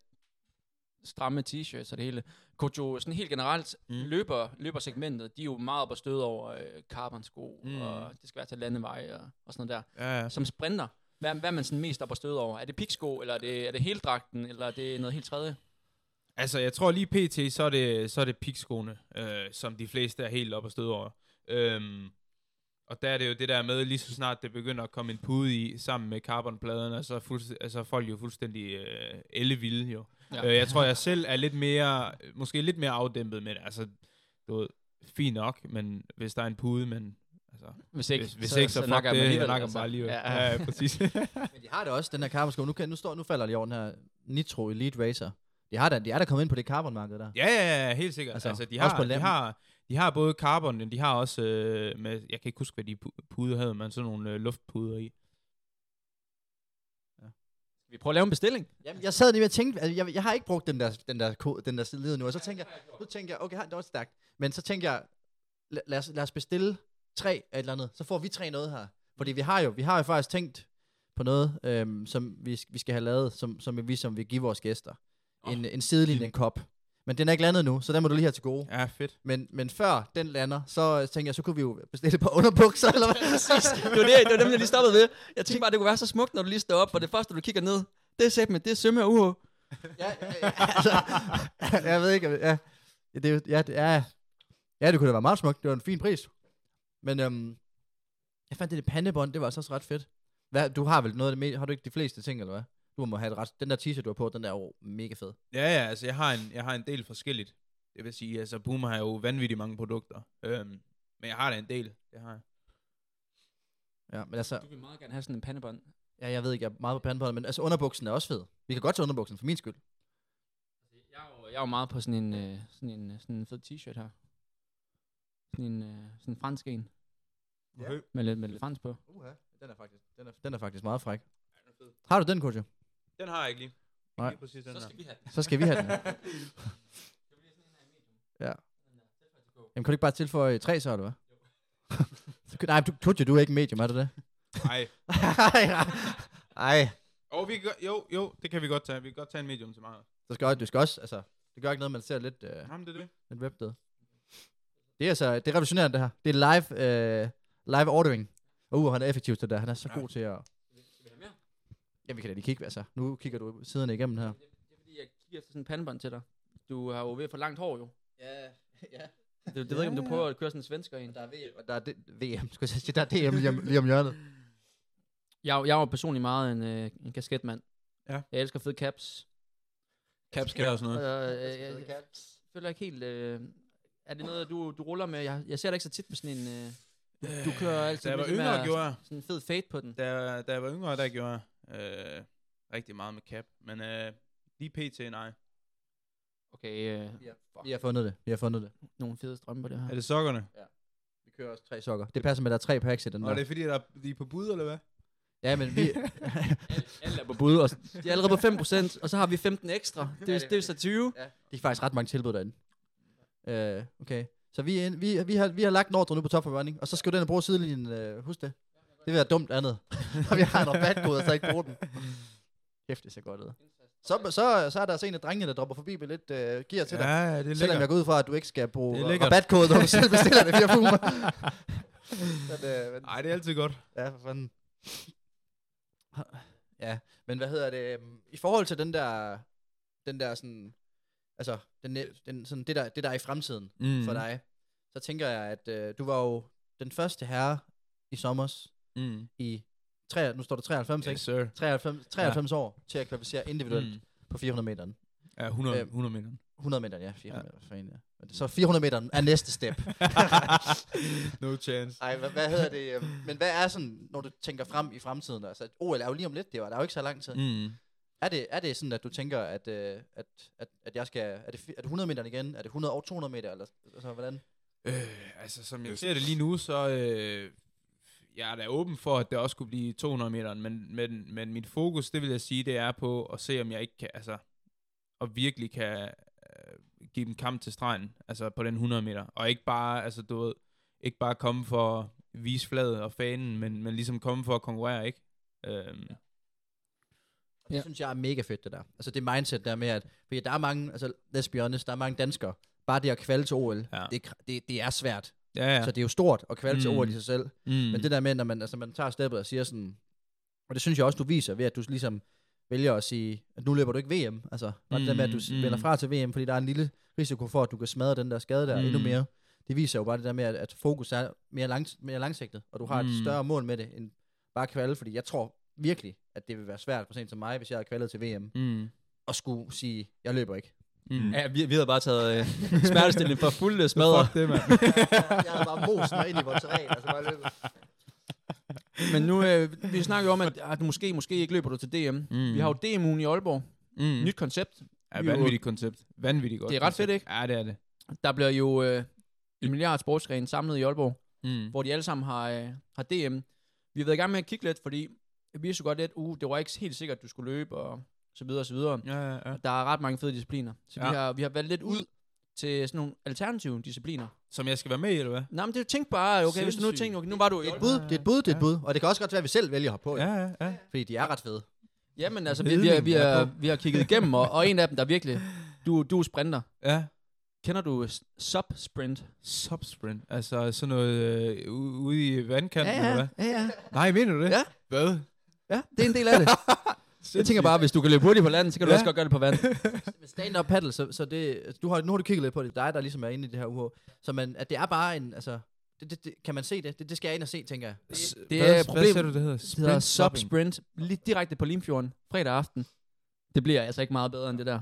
S5: stramme t-shirts og det hele. Kojo, sådan helt generelt, mm.
S6: Mm.
S5: løber, løbersegmentet, de er jo meget op at støde over øh, carbon-sko, mm.
S6: Mm.
S5: og det skal være til landevej og, og sådan noget der.
S6: Ja, ja.
S5: Som sprinter, hvad, hvad er man sådan mest op at støde over? Er det piksko, eller er det, er det heldragten, eller er det noget helt tredje?
S6: Altså, jeg tror lige pt, så er det, så er det pikskoene, øh, som de fleste er helt op og støde over. Øhm, og der er det jo det der med, lige så snart det begynder at komme en pude i, sammen med carbonpladerne, så er, fuldst- altså, er folk jo fuldstændig øh, ellevilde jo.
S5: Ja.
S6: Øh, jeg tror, jeg selv er lidt mere, måske lidt mere afdæmpet med det. Altså, du ved, fint nok, men hvis der er en pude, men altså,
S5: Hvis ikke,
S6: hvis, hvis ikke så, så fuck
S5: nakker
S6: det,
S5: man
S6: jeg
S5: alligevel,
S6: nakker
S5: altså.
S6: bare alligevel.
S5: Ja,
S6: Ja,
S5: ja.
S6: præcis.
S4: Men de har det også, den her carbon-sko. Nu, kan, nu, står, nu falder de over den her Nitro Elite Racer. De har da, de er der kommet ind på det carbonmarked der.
S6: Ja, ja, ja, helt sikkert.
S4: Altså,
S6: Altså, de,
S4: også
S6: har,
S4: på
S6: de, har, de har både carbon, men de har også øh, med, jeg kan ikke huske, hvad de pu- puder havde, men sådan nogle øh, luftpuder i.
S5: Vi prøver at lave en bestilling.
S4: Jamen, jeg sad lige og tænkte, altså, jeg, jeg har ikke brugt den der, den der, den der side nu, og så tænker jeg, nu tænker jeg, okay, det var stærkt. Men så tænker jeg, lad, lad, os, lad os bestille tre et eller andet, så får vi tre noget her. Fordi vi har jo, vi har jo faktisk tænkt på noget, øhm, som vi, vi skal have lavet, som, som vi som vil give vores gæster.
S6: Åh,
S4: En, en sidelinje kop. Men den er ikke landet nu, så den må du lige have til gode.
S6: Ja, fedt.
S4: Men, men før den lander, så tænker jeg, så kunne vi jo bestille på underbukser, eller hvad?
S5: det var, det, det var dem, jeg lige stoppede ved. Jeg tænkte bare, det kunne være så smukt, når du lige står op, og det første, du kigger ned, det er sæt med, det er sømme og uho.
S4: ja, ja, ja, altså, jeg ved ikke, ja, det, er jo- ja, det, ja, ja, det kunne da være meget smukt, det var en fin pris. Men øhm, jeg fandt det, det pandebånd, det var altså også ret fedt. Hvad, du har vel noget af det med, har du ikke de fleste ting, eller hvad? Du må have det ret, den der t-shirt, du har på, den der er jo mega fed.
S6: Ja, ja, altså jeg har en, jeg har en del forskelligt. Det vil sige, altså Puma har jo vanvittigt mange produkter. Øhm, men jeg har da en del, det har jeg.
S4: Ja, men altså,
S5: Du vil meget gerne have sådan en pandebånd.
S4: ja, jeg ved ikke, jeg er meget på pandebånd, men altså underbuksen er også fed. Vi kan godt tage underbuksen, for min skyld.
S5: Jeg er jo, jeg er jo meget på sådan en, øh, sådan en, øh, sådan en fed t-shirt her. Sådan en, øh, sådan en fransk en.
S4: Ja.
S5: Med lidt, med lidt fransk på.
S4: Uh, den er faktisk, den er, den er faktisk meget fræk. Har du den, Kojo?
S6: Den har jeg ikke lige.
S4: Nej.
S6: Lige præcis den her.
S5: vi have den.
S4: Så skal vi have den. Ja. Jamen, kan du ikke bare tilføje tre så, eller hvad? Så kan- Nej, du, Kojo, du er ikke medium, er du det?
S6: Nej.
S4: Ej.
S6: Og vi godt- jo, jo, det kan vi godt tage. Vi kan godt tage en medium til mig.
S4: Så skal, du skal også, altså, det gør ikke noget, man ser lidt, øh,
S6: Jamen, det er det.
S4: lidt webdet. Det er altså, det er revolutionerende det her. Det er live, øh, live ordering. Og uh, han er effektiv til det der. Han er så
S6: Ja.
S4: god til at...
S5: Skal vi have mere?
S4: Ja, vi kan da lige kigge, altså. Nu kigger du siderne igennem her.
S5: Det er fordi, jeg kigger efter sådan en pandebånd til dig. Du har jo ved få langt hår jo.
S4: Ja, ja.
S5: Det, det ved jeg ikke, om du prøver at køre sådan en svensker en.
S4: Der er VM, og der er det, VM, skulle jeg sige. Der er DM lige om, lige om hjørnet.
S5: Jeg, er jo- jeg er jo personligt meget en, øh, en kasketmand.
S6: Ja.
S5: Jeg elsker fede caps.
S6: Caps kan også noget.
S5: Øh, øh, jeg, jeg føler ikke helt... Øh, er det noget, du, du ruller med? Jeg, jeg ser dig ikke så tit med sådan en... Øh, du, du kører altid
S6: Da jeg var
S5: med sådan
S6: yngre, gjorde jeg.
S5: sådan en fed fade på den.
S6: Da, da jeg var yngre, der gjorde jeg øh, rigtig meget med cap. Men øh, lige pt, nej.
S5: Okay, øh,
S4: Vi har fundet det. Vi har fundet det.
S5: nogle fede strømper det her.
S6: Er det sokkerne?
S4: Vi kører også tre sokker. Det passer med, at der er tre packs i den
S6: Og
S4: der.
S6: er det fordi, der er, de er på bud, eller hvad?
S4: Ja, men vi...
S5: Alle er på bud, og de er allerede på 5%, og så har vi 15 ekstra. Det, er- det er så 20.
S4: ja, de er faktisk ret mange tilbud derinde. Øh, okay. Så vi, ind, vi, vi, har, vi har lagt en ordre nu på Top for Running, og så skal du den og bruge sidelinjen. Øh, husk det. Det vil være dumt andet. Og vi har en rabatkode, og så ikke bruge den. Kæft, det ser godt ud. Så, så, så er der altså en af drengene, der dropper forbi med lidt øh, gear til dig.
S6: Ja, det er
S4: Selvom jeg går ud fra, at du ikke skal bruge rabatkode, når du selv bestiller det via Puma. men, øh, men,
S6: Nej, det er altid godt.
S4: Ja, for fanden. Ja, men hvad hedder det? øhm, I forhold til den der, den der sådan, altså, den, den, sådan, det, der, det der er i fremtiden
S6: Mm.
S4: for dig, så tænker jeg, at øh, du var jo den første herre i sommers
S6: Mm.
S4: i, tre, nu står der 93,
S6: Yes,
S4: ikke?
S6: sir.
S4: 93, 93 år til at kvalificere individuelt
S6: Mm.
S4: på 400 meter.
S6: Ja, 100,
S4: Øhm,
S6: 100 meter.
S4: 100 meter, ja, 400
S6: Ja.
S4: ja. meter. For en, ja. Så 400 meter er næste step.
S6: no chance.
S4: Ej, hvad, hvad hedder det? øhm, Men hvad er sådan, når du tænker frem i fremtiden? Altså, OL er jo lige om lidt, det var der er jo ikke så lang tid.
S6: Mm.
S4: Er det, er det sådan, at du tænker, at, øh, at, at, at jeg skal... Er det, er det 100 meter igen? Er det 100 og 200 meter? Eller, altså, hvordan?
S6: Øh, altså, som jeg ser det lige nu, så øh, jeg er da åben for, at det også kunne blive 200 meter, men, men, men mit fokus, det vil jeg sige, det er på at se, om jeg ikke kan, altså, og virkelig kan øh, give dem kamp til stregen, altså på den 100 meter, og ikke bare, altså du ved, ikke bare komme for at vise fladet og fanen, men, men ligesom komme for at konkurrere, ikke? Øhm,
S4: Det
S5: Ja.
S4: synes jeg er mega fedt, det der. Altså det mindset der med, at... Fordi der er mange, altså let's be honest, der er mange danskere. Bare det at kvalde til OL,
S6: Ja.
S4: det, er det, det er svært.
S6: ja,
S4: Ja. Så det er jo stort at kvalde mm. til. OL i sig selv.
S6: mm.
S4: Men det der med, når man, altså, man tager steppet og siger sådan... Og det synes jeg også, du viser ved, at du ligesom vælger at sige, at nu løber du ikke VM. Altså, mm. det der med, at du
S6: Mm,
S4: vender
S6: mm.
S4: fra til VM, fordi der er en lille risiko for, at du kan smadre den der skade der mm. endnu mere. Det viser jo bare det der med, at, at fokus er mere, langt, mere langsigtet, og du har mm. et større mål med det, end bare kvalde, fordi jeg tror virkelig, at det vil være svært for sent som mig, hvis jeg havde kvalet til VM,
S6: Mm.
S4: og skulle sige, jeg løber ikke.
S6: Mm.
S5: Ja, vi, vi havde bare taget øh, smertestillende for fulde smadre.
S6: Fuck det, mand.
S4: jeg havde bare moset mig ind i vores terræn, altså bare løbet.
S5: Men nu, øh, vi snakker jo om, at, at måske, måske ikke løber du til DM.
S6: Mm.
S5: Vi har jo DM-ugen i Aalborg.
S6: mm.
S5: Nyt koncept.
S6: Ja, vanvittigt koncept. Vanvittigt godt
S5: Det er ret
S6: koncept.
S5: fedt, ikke?
S6: Ja, det er det.
S5: Der bliver jo øh, en milliard sportsgrene samlet i Aalborg,
S6: Mm.
S5: hvor de alle sammen har, øh, har DM. Vi har været i gang med at kigge lidt, fordi vi vidste jo godt lidt, uh, det var ikke helt sikkert, at du skulle løbe, og så videre og så videre.
S6: Ja, ja, ja.
S5: Der er ret mange fede discipliner. Så ja.
S6: Ja.
S5: vi, har, vi har valgt lidt ud til sådan nogle alternative discipliner.
S6: Som jeg skal være med i, eller hvad?
S5: Nej, men det tænk bare, okay, hvis du nu
S6: Sindssygt.
S5: tænker, okay, nu var du
S4: Det er et bud, det er et bud, det er et bud. Og det kan også godt være, at vi selv vælger at hoppe på.
S6: Ja, ja, ja.
S4: Fordi de er ret fede.
S5: Jamen altså, vi, vi, har, vi, har, vi har kigget igennem, og, og en af dem, der virkelig, du, du er sprinter.
S6: Ja.
S5: Kender du sub-sprint?
S6: Subsprint. Altså sådan noget øh, ude i vandkanten, eller hvad?
S5: ja, ja.
S6: Nej, mener du det?
S5: Ja.
S6: Hvad?
S5: Ja, det er en del af det. Jeg tænker bare, hvis du kan løbe hurtigt på landet, så kan du
S6: Ja.
S5: også godt gøre det på vand.
S4: Med stand-up paddle, så, så det, du har, nu har du kigget lidt på det, dig der ligesom er inde i det her UH, så man, at det er bare en, altså, det, det, det, kan man se det? det? Det skal jeg ind og se, tænker jeg.
S5: Det
S6: hvad,
S5: er
S6: Hvad
S5: problem-
S6: siger du, det hedder?
S5: Det hedder sub-sprint, lige direkte på Limfjorden, fredag aften. Det bliver altså ikke meget bedre end det der.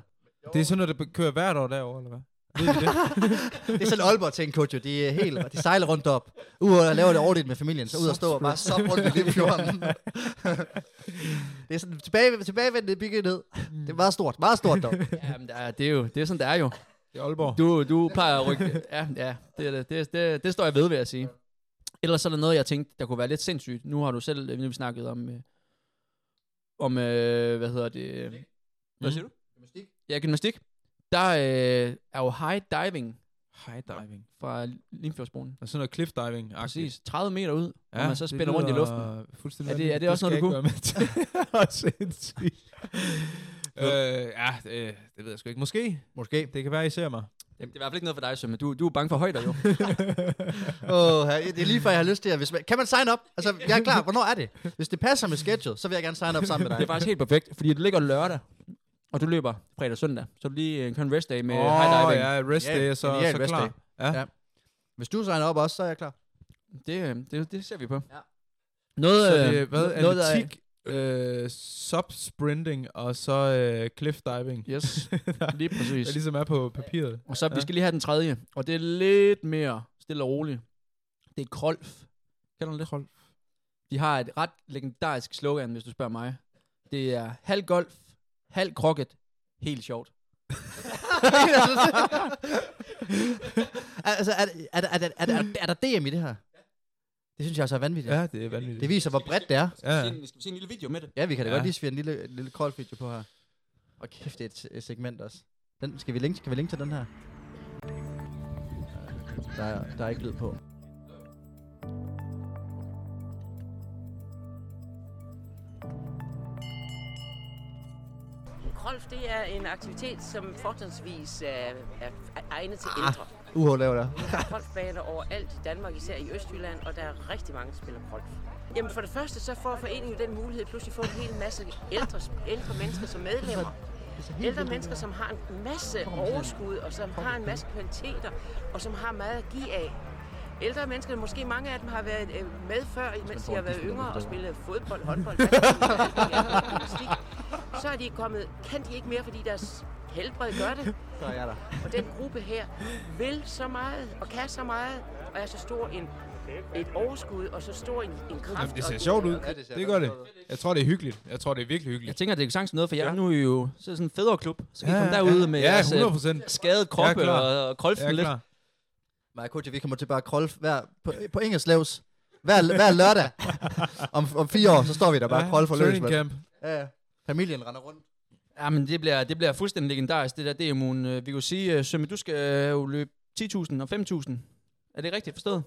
S6: Det er sådan noget, der kører hvert år derovre, eller hvad? Ved det?
S4: det er sådan Aalborg ting, coach. jo. De er helt, de sejler rundt op. Ud og laver det ordentligt med familien, så ud og stå og bare sop rundt i Limfjorden. det er sådan tilbage, tilbagevendende byggenhed. Det er meget stort, meget stort dog.
S5: Ja, men det er, det jo, det er sådan, det er jo.
S6: Det er Aalborg.
S5: Du, du plejer at rykke, ja, ja, det, er det, det, det, det står jeg ved, vil jeg sige. Ellers er der noget, jeg tænkte, der kunne være lidt sindssygt. Nu har du selv, nu har vi snakket om, øh, om, øh, hvad hedder det? øh, Hvad siger du?
S4: Gymnastik.
S5: Ja, gymnastik. Der øh, er jo high diving
S6: High diving.
S5: fra Limfjordsbroen.
S6: Og sådan noget cliff diving.
S5: Præcis. 30 meter ud, ja, og man så spænder rundt i luften.
S6: Fuldstændig
S5: Er det- er det
S6: vanvittigt.
S5: også noget, du
S6: til. Sindssygt. øh, ja, det, det ved jeg sgu ikke. Måske.
S4: Måske.
S6: Det kan være, I ser mig.
S5: Jamen, det er i hvert fald ikke noget for dig, Sømme. Du, du er bange for højder, jo.
S4: Oh, det er lige før, jeg har lyst til at... Hvis man, kan man sign up? Altså, jeg er klar. Hvornår er det? Hvis det passer med schedule, så vil jeg gerne sign up sammen med
S5: det er
S4: dig.
S5: faktisk helt perfekt, fordi det ligger lørdag, og du løber fredag og søndag. Så du lige øh, kører en rest day med oh, high diving.
S6: ja, rest
S4: Ja,
S6: day, så,
S4: genial
S6: så
S4: rest
S6: klar.
S4: day.
S6: Ja.
S4: Ja. Hvis du signer op også, så er jeg klar.
S5: Det, øh, det, det ser vi på.
S4: Ja.
S5: Noget,
S6: Så
S5: øh,
S6: det er, hvad,
S5: noget, der er-
S6: atletik, øh, subsprinting og så øh, cliff diving.
S5: Yes, lige præcis.
S6: Der ligesom er på papiret.
S5: Og så, ja. vi
S6: Ja.
S5: skal lige have den tredje, og det er lidt mere stille og roligt. Det er Krolf. Kender du det?
S6: Krolf.
S5: De har et ret legendarisk slogan, hvis du spørger mig. Det er halv golf, halv krokket, helt sjovt.
S4: altså, er, er, er, er, er, er, er der DM i det her? Det synes jeg altså er vanvittigt.
S6: Ja, det er vanvittigt.
S4: Det viser, hvor bredt det er.
S6: Ja.
S5: Skal vi se en lille video med det?
S4: Ja, vi kan da
S6: Ja.
S4: godt lige svire en lille, lille call video på her. Og kæft, det er et, et segment også. Den, skal vi linke, skal vi linke til den her? Der er, der er ikke lyd på.
S9: Golf, det er en aktivitet, som fortrinsvis er, er egnet til
S4: Ah.
S9: ældre.
S4: UH laver der.
S9: Der er golfbaner overalt i Danmark, især i Østjylland, og der er rigtig mange, der spiller golf. Jamen for det første, så får foreningen den mulighed pludselig få en hel masse ældre, ældre mennesker som medlemmer. Ældre mennesker, som har en masse overskud, og som har en masse kvaliteter, og som har meget at give af. Ældre mennesker, måske mange af dem har været øh, med før, mens de har været yngre og spillet fodbold, håndbold, badminton. Så er de kommet, kan de ikke mere, fordi deres helbred gør det.
S4: Så er jeg der.
S9: Og den gruppe her vil så meget og kan så meget og er så stor en, et overskud og så stor en, en kraft.
S6: Jamen, det ser
S9: og-
S6: sjovt ud.
S4: Ja, det ser
S6: Det gør det. Jeg tror, det er hyggeligt. Jeg tror, det er virkelig
S5: Jeg
S6: hyggeligt.
S5: tænker, det er sagtens noget, for jer
S6: Ja.
S5: nu er I jo så er sådan en fædreklub. Så kan I
S6: Ja,
S5: komme derude
S6: ja.
S5: med
S6: Ja,
S5: jeres øh,
S6: 100%.
S5: skadede kroppe
S6: klar.
S5: og, og krolfen
S6: Jeg er
S5: lidt.
S4: og Koji, vi kommer til bare at krolf hver, på, på Ingerslevs. Hver, hver lørdag. om, om fire år, så står vi der bare og krolf for løs.
S6: Camp.
S4: Ja, ja. Familien render rundt.
S5: Ja, men det bliver, det bliver fuldstændig legendarisk, det der demoen. Øh, Vi kan jo sige, uh, Sømme, du skal øh, jo løbe 10.000 og 5.000. Er det rigtigt forstået?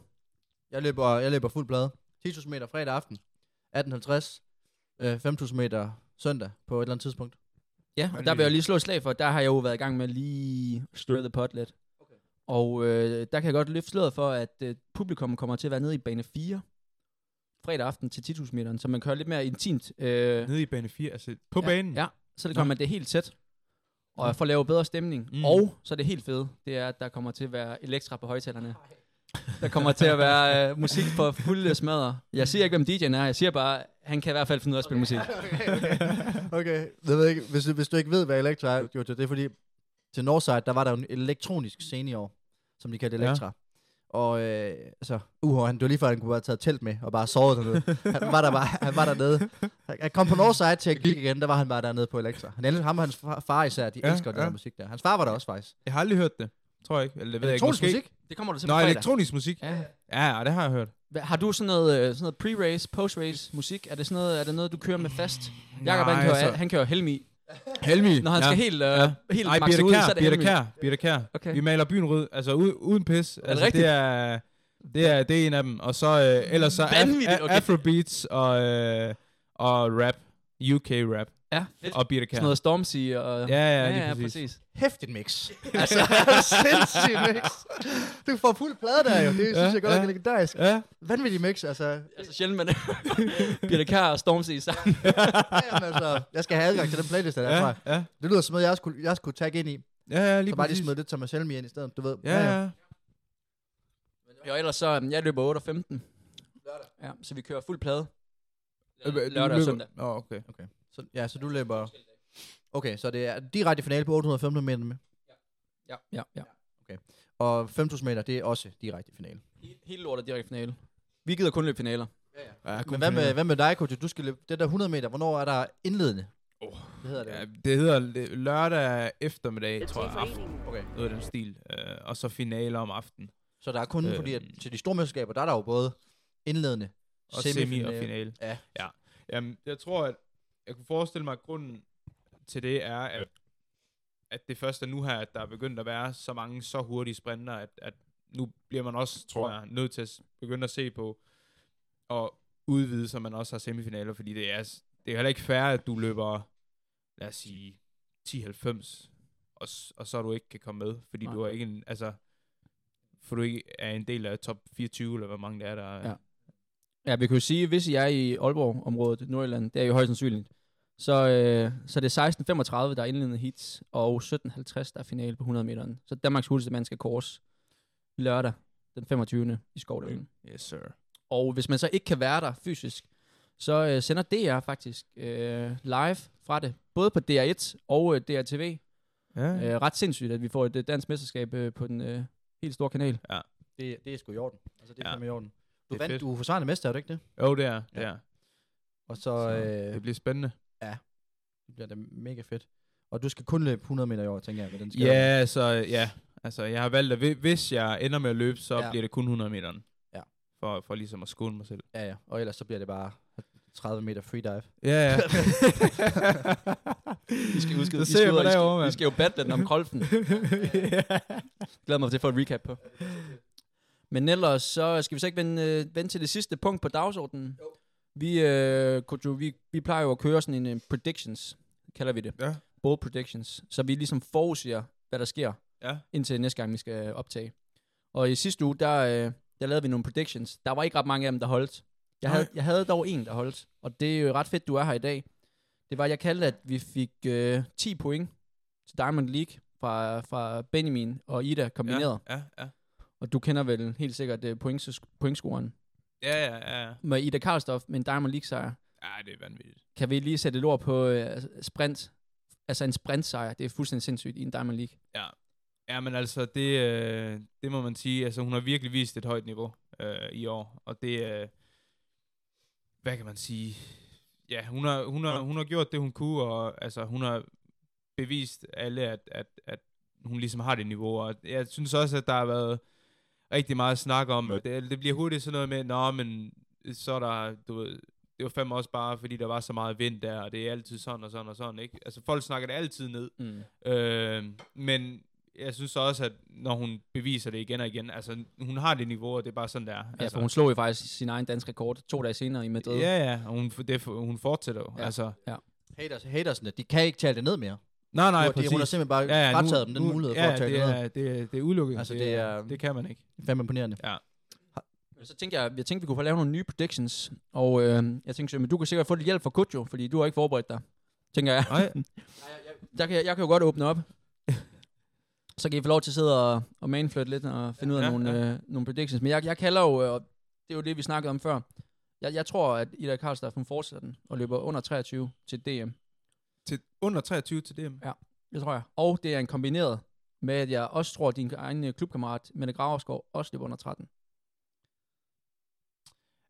S4: Jeg løber, jeg løber fuld blad. 10.000 meter fredag aften. 18.50. Øh, 5.000 meter søndag på et eller andet tidspunkt.
S5: Ja, og der vil jeg lige slå et slag for, der har jeg jo været i gang med lige stir the pot lidt. Okay. Og øh, der kan jeg godt løfte sløret for, at øh, publikum kommer til at være nede i bane 4 fredag aften til 10.000 meteren, så man kører lidt mere intimt. Øh,
S6: Nede i bane 4, altså på
S5: ja,
S6: banen.
S5: Ja, så det kommer man det er helt tæt. Og for at lave bedre stemning.
S6: Mm.
S5: Og så er det helt fede, det er, at der kommer til at være elektra på højtalerne. Der kommer til at være øh, musik på fulde smadre. Jeg siger ikke, hvem DJ'en er. Jeg siger bare, han kan i hvert fald finde ud af at spille musik.
S4: Okay, jeg ved ikke, hvis, du- hvis du ikke ved, hvad Elektra er, Jojo, det er fordi, til Northside, der var der jo en elektronisk scene i år, som de kaldte Elektra. Ja. Og øh, altså, uh, han, det var lige før, han kunne have taget telt med, og bare sovet dernede. Han var der bare, han var dernede. Han kom på Northside til at kigge igen, der var han bare dernede på Elektra. Han elsker, ham og hans far, far især, de
S6: Ja,
S4: elsker ja. den
S6: ja.
S4: der musik der. Hans far var der også faktisk.
S6: Jeg har aldrig hørt det. Tror jeg ikke. Eller det ved jeg ikke.
S4: Elektronisk musik?
S5: Det kommer du til
S6: Nå,
S5: på fredag.
S6: elektronisk musik.
S5: Ja.
S6: Ja, det har jeg hørt.
S5: Hva- Har du sådan noget, øh, sådan noget pre-race, post-race musik? Er det sådan noget, er det noget, du kører med fast? Jakob, han kører,
S6: altså-
S5: han kører Helmi.
S6: Helmi.
S5: Når han skal helt, øh, helt
S6: Ej, Birte
S5: ud, så er det
S6: Birte. Kær, Birte Kær.
S5: Okay.
S6: Vi maler byen rød, altså uden, uden pis.
S5: det
S6: altså,
S5: rigtigt?
S6: det er, det er, det er en af dem. Og så, øh, ellers så af,
S5: okay.
S6: Afrobeats og, øh, og rap. UK rap.
S5: Ja, fedt.
S6: Og Birte Kær.
S5: Sådan noget Stormzy og...
S6: Ja, ja,
S5: ja,
S6: lige
S5: ja,
S6: præcis.
S5: præcis.
S4: Hæftigt mix. altså, sindssygt mix. Du får fuld plade der jo. Det synes
S6: Ja,
S4: jeg godt
S6: ja.
S4: er legendarisk.
S6: Ja.
S4: Vanvittig mix, altså.
S5: Altså sjældent, men Birte Kær og Stormzy sammen.
S4: Jamen, altså, jeg skal have adgang til den playlist, der er
S6: Ja,
S4: derfra.
S6: ja.
S4: Det lyder som noget, jeg skulle, jeg skulle tagge ind i.
S6: Ja, ja, lige
S4: så bare lige smide lidt Thomas Helmi ind i stedet, du ved.
S6: Ja, ja.
S5: Og ellers så, øhm, jeg løber 8 og 15. Ja, så vi kører fuld plade.
S6: Øh,
S5: Lørdag og søndag.
S6: Åh, oh, okay.
S4: okay. Så, ja, så du løber... Okay, så det er direkte finale på 815 meter med.
S5: Ja, ja, ja.
S4: Og 5000 meter, det er også direkte finale.
S5: Hele lortet direkte finale. Vi gider kun løbe finaler.
S6: Ja,
S4: Men hvad med, hvad med dig, coach? Du skal løbe det der 100 meter. Hvornår er der indledende?
S6: Oh,
S4: det hedder det.
S6: Ja, det hedder lørdag eftermiddag, tror jeg. Aften. Okay. Noget af den stil. Øh, og så finaler om aftenen.
S4: Så der er kun,
S6: Øh,
S4: fordi at til de store mesterskaber, der er der jo både indledende,
S6: Og semi og finale.
S4: Ja.
S6: ja. Jamen, jeg tror, at jeg kunne forestille mig, at grunden til det er, at, at det først er nu her, at der er begyndt at være så mange så hurtige sprinter, at, at nu bliver man også, tror jeg, nødt til at begynde at se på og udvide, så man også har semifinaler, fordi det er, det er heller ikke fair, at du løber, lad os sige, 10-90, og, og så du ikke kan komme med, fordi
S5: Nej.
S6: du er ikke en, altså, for du ikke er en del af top 24, eller hvor mange det er, der er.
S5: Ja. Ja, vi kan jo sige, hvis I er i Aalborg-området, Nordjylland, det er jo højst sandsynligt, så, øh, så det er 16.35, der er indledende heats, og 17.50, der er finale på 100 meteren. Så Danmarks hurtigste mand skal kors lørdag den 25. i Skovdalen.
S6: Yes, sir.
S5: Og hvis man så ikke kan være der fysisk, så øh, sender DR faktisk øh, live fra det, både på DR1 og øh, DRTV.
S6: Ja.
S5: Øh, ret sindssygt, at vi får et øh, dansk mesterskab øh, på den øh, helt store kanal.
S6: Ja.
S4: Det, det er sgu i orden. Altså, det er
S6: Ja.
S4: ja. i orden. Du
S6: Det er
S4: vandt,
S6: fedt.
S4: du er forsvarende mester, er du ikke det?
S6: Jo, det er. Det
S4: Ja.
S6: er.
S4: Og så,
S6: Så
S4: øh,
S6: det bliver spændende.
S4: Ja, det bliver da mega fedt. Og du skal kun løbe 100 meter i år, tænker jeg, med den skal
S6: Ja, så ja. Altså, jeg har valgt, at hvi- hvis jeg ender med at løbe, så
S4: Ja.
S6: ja. bliver det kun 100 meter.
S4: Ja.
S6: For, for ligesom at skåne mig selv.
S4: Ja, ja. Og ellers så bliver det bare 30 meter freedive.
S6: Ja, ja.
S5: Vi skal huske, vi skal, vi, skal, vi skal jo battle den om kolfen. Glæder mig til at få et recap på. Men ellers så skal vi så ikke vende, øh, vende til det sidste punkt på dagsordenen. Jo. Vi, øh, Kojo, vi, vi plejer jo at køre sådan en uh, predictions, kalder vi det.
S6: Ja.
S5: Bold predictions. Så vi ligesom forudsiger, hvad der sker,
S6: Ja.
S5: indtil næste gang, vi skal optage. Og i sidste uge, der, øh, der lavede vi nogle predictions. Der var ikke ret mange af dem, der holdt. Jeg havde, jeg havde dog en, der holdt. Og det er jo ret fedt, du er her i dag. Det var, jeg kaldte, at vi fik øh, 10 point til Diamond League fra, fra Benjamin og Ida kombineret.
S6: Ja, ja.
S5: Og du kender vel helt sikkert uh, points, pointscoren
S6: Ja, ja, ja.
S5: med Ida Karlstof med en Diamond League sejr.
S6: Ja, det er vanvittigt.
S5: Kan vi lige sætte et ord på uh, sprint? Altså en sprint sejr, det er fuldstændig sindssygt i en Diamond League.
S6: Ja. Ja, men altså, det, øh, det må man sige. Altså, hun har virkelig vist et højt niveau øh, i år. Og det, øh, hvad kan man sige? Ja, hun har, hun, har, hun har gjort det, hun kunne, og altså, hun har bevist alle, at, at, at hun ligesom har det niveau. Og jeg synes også, at der har været rigtig meget snak om, det, det bliver hurtigt sådan noget med, nå, men så er der, du ved, det var fandme også bare, fordi der var så meget vind der, og det er altid sådan og sådan og sådan, ikke? Altså, folk snakker det altid ned.
S5: Mm.
S6: Øh, men jeg synes også, at når hun beviser det igen og igen, altså, hun har det niveau, og det er bare sådan, der.
S5: Ja,
S6: altså,
S5: for hun slog jo faktisk sin egen dansk rekord to dage senere i Madrid.
S6: Ja, ja, og hun, det, hun fortsætter jo.
S5: Ja.
S6: Altså,
S5: ja.
S4: Haters, hatersne, de kan ikke tale det ned mere.
S6: Nej, nej,
S4: Nu de-
S6: præcis.
S4: Hun har simpelthen bare ja, ja, frataget dem den mulighed for
S6: ja,
S4: at tale
S6: det
S4: det
S6: er, det, er, det er udelukket.
S4: Altså,
S6: det,
S4: det
S6: er, det kan man ikke.
S4: Fem imponerende.
S6: Ja.
S5: Så tænkte jeg, jeg tænkte, vi kunne få lavet nogle nye predictions. Og øh, jeg tænkte, men du kan sikkert få lidt hjælp fra Kujo, fordi du har ikke forberedt dig. Tænker jeg.
S6: Nej.
S5: Der kan jeg, jeg kan jo godt åbne op. Så kan I få lov til at sidde og, og manflirt lidt og finde ud af
S6: Ja,
S5: nogle,
S6: ja.
S5: øh, nogle predictions. Men jeg, jeg kalder jo, øh, og det er jo det, vi snakkede om før. Jeg, jeg tror, at Ida hun fortsætter den og løber under 23 til DM.
S6: Til under 23 til DM?
S5: Ja, det tror jeg. Og det er en kombineret med, at jeg også tror, at din egen øh, klubkammerat, Mette Graversgaard, også løber under 13.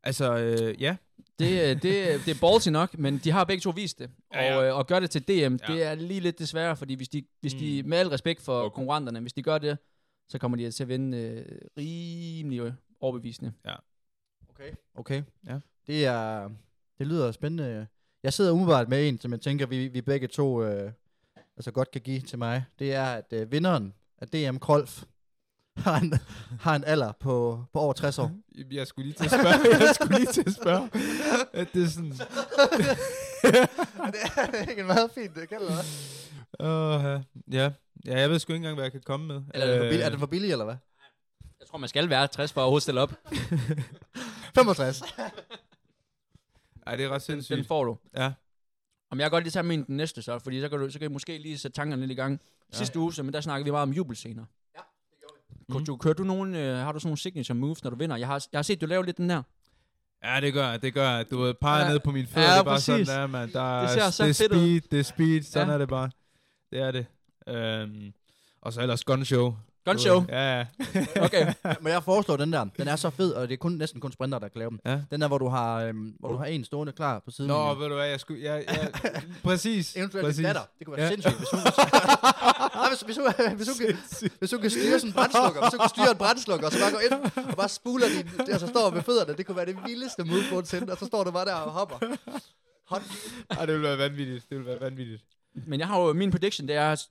S6: Altså, øh, ja.
S5: Det, øh, det, det er ballsy nok, men de har begge to vist det. Og,
S6: Ja, ja.
S5: øh, og gør det til DM,
S6: Ja.
S5: det er lige lidt desværre, fordi hvis de, hvis de
S6: Mm.
S5: med al respekt for konkurrenterne, hvis de gør det, så kommer de til at vinde øh, rimelig øh, overbevisende.
S6: Ja.
S4: Okay. Okay.
S6: Ja.
S4: Det er, det lyder spændende. Jeg sidder umiddelbart med en, som jeg tænker, vi, vi begge to øh, altså godt kan give til mig. Det er, at øh, vinderen af DM Krolf har en, har en alder på, på over 60 år.
S6: Jeg skulle lige til at spørge. Jeg skulle lige til at spørge. At det er sådan...
S4: det er ikke en meget fint det kalder det.
S6: Uh, ja. ja, jeg ved sgu ikke engang, hvad jeg kan komme med.
S4: Eller er den for billig, er
S6: Øh,
S4: den for billig, eller hvad?
S5: Jeg tror, man skal være 60 for at overhovedet stille op.
S4: 65.
S6: Ej, det er ret sindssygt.
S5: den får du.
S6: Ja.
S5: Om jeg kan godt lige tage min den næste så, fordi så kan, du, så kan I måske lige sætte tankerne lidt i gang.
S6: Ja.
S5: Sidste uge, så, men der snakkede vi meget om jubelscener. Ja, det gjorde vi. Kunne du, kører du nogen, øh, har du sådan nogle signature moves, når du vinder? Jeg har, jeg har set, du lave lidt den der.
S6: Ja, det gør jeg, det gør jeg. Du ved, peger
S5: Ja.
S6: ned på mine fødder,
S5: Ja,
S6: det er bare
S5: præcis.
S6: sådan der, man. Der
S5: Det
S6: er,
S5: ser så
S6: det er
S5: fedt ud.
S6: speed, det er speed, sådan
S5: Ja.
S6: er det bare. Det er det. Øhm, og så ellers gun show.
S5: Gun
S6: Du
S5: show?
S6: Ja, ja.
S5: Okay.
S4: Men jeg foreslår den der. Den er så fed, og det er kun, næsten kun sprinter, der kan lave den.
S6: Ja.
S4: Den der, hvor du har, øhm, hvor du har en stående klar på siden.
S6: Nå, ved du hvad, jeg skulle... Jeg, jeg, præcis.
S4: Eventuelt
S6: præcis.
S4: datter. Det kunne være
S6: Ja.
S4: sindssygt, hvis hun... Nej, hvis, hvis, hun, hvis, hun kan, hvis hun kan styre sådan en brændslukker, hvis hun kan styre en brændslukker, og så bare gå ind og bare spuler din, og så står ved fødderne, det kunne være det vildeste move nogensinde, og så står du bare der og hopper. Hot.
S6: Ej, det ville være vanvittigt. Det ville være vanvittigt.
S5: Men jeg har jo, min prediction, det er,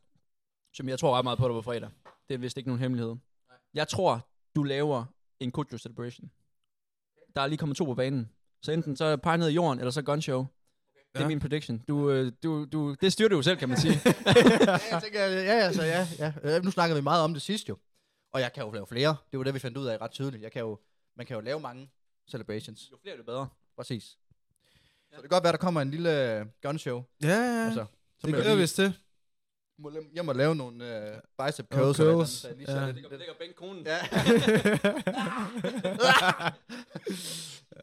S5: som jeg tror ret meget på dig på fredag. Det er vist ikke nogen hemmelighed. Jeg tror, du laver en Kujo celebration. Der er lige kommet to på banen. Så enten så pege ned i jorden, eller så gun show. Det er
S6: Ja.
S5: min prediction. Du, øh, du, du, det styrer du jo selv, kan man sige.
S4: ja, jeg tænker, ja, ja, så ja, ja. Øh, Nu snakker vi meget om det sidst jo. Og jeg kan jo lave flere. Det var det, vi fandt ud af ret tydeligt. Jeg kan jo, man kan jo lave mange celebrations.
S5: Jo flere, jo bedre.
S4: Præcis. Så det kan godt være, der kommer en lille øh, gun show.
S6: Ja, ja.
S4: Altså, så
S6: det gør
S4: lige-
S6: vist til.
S4: Må la- Jeg må lave nogle øh, bicep curls. eller et eller andet,
S6: curls,
S4: så jeg lige
S6: ja. Det
S4: lidt-
S5: Det ligger bænk konen.
S4: Ja.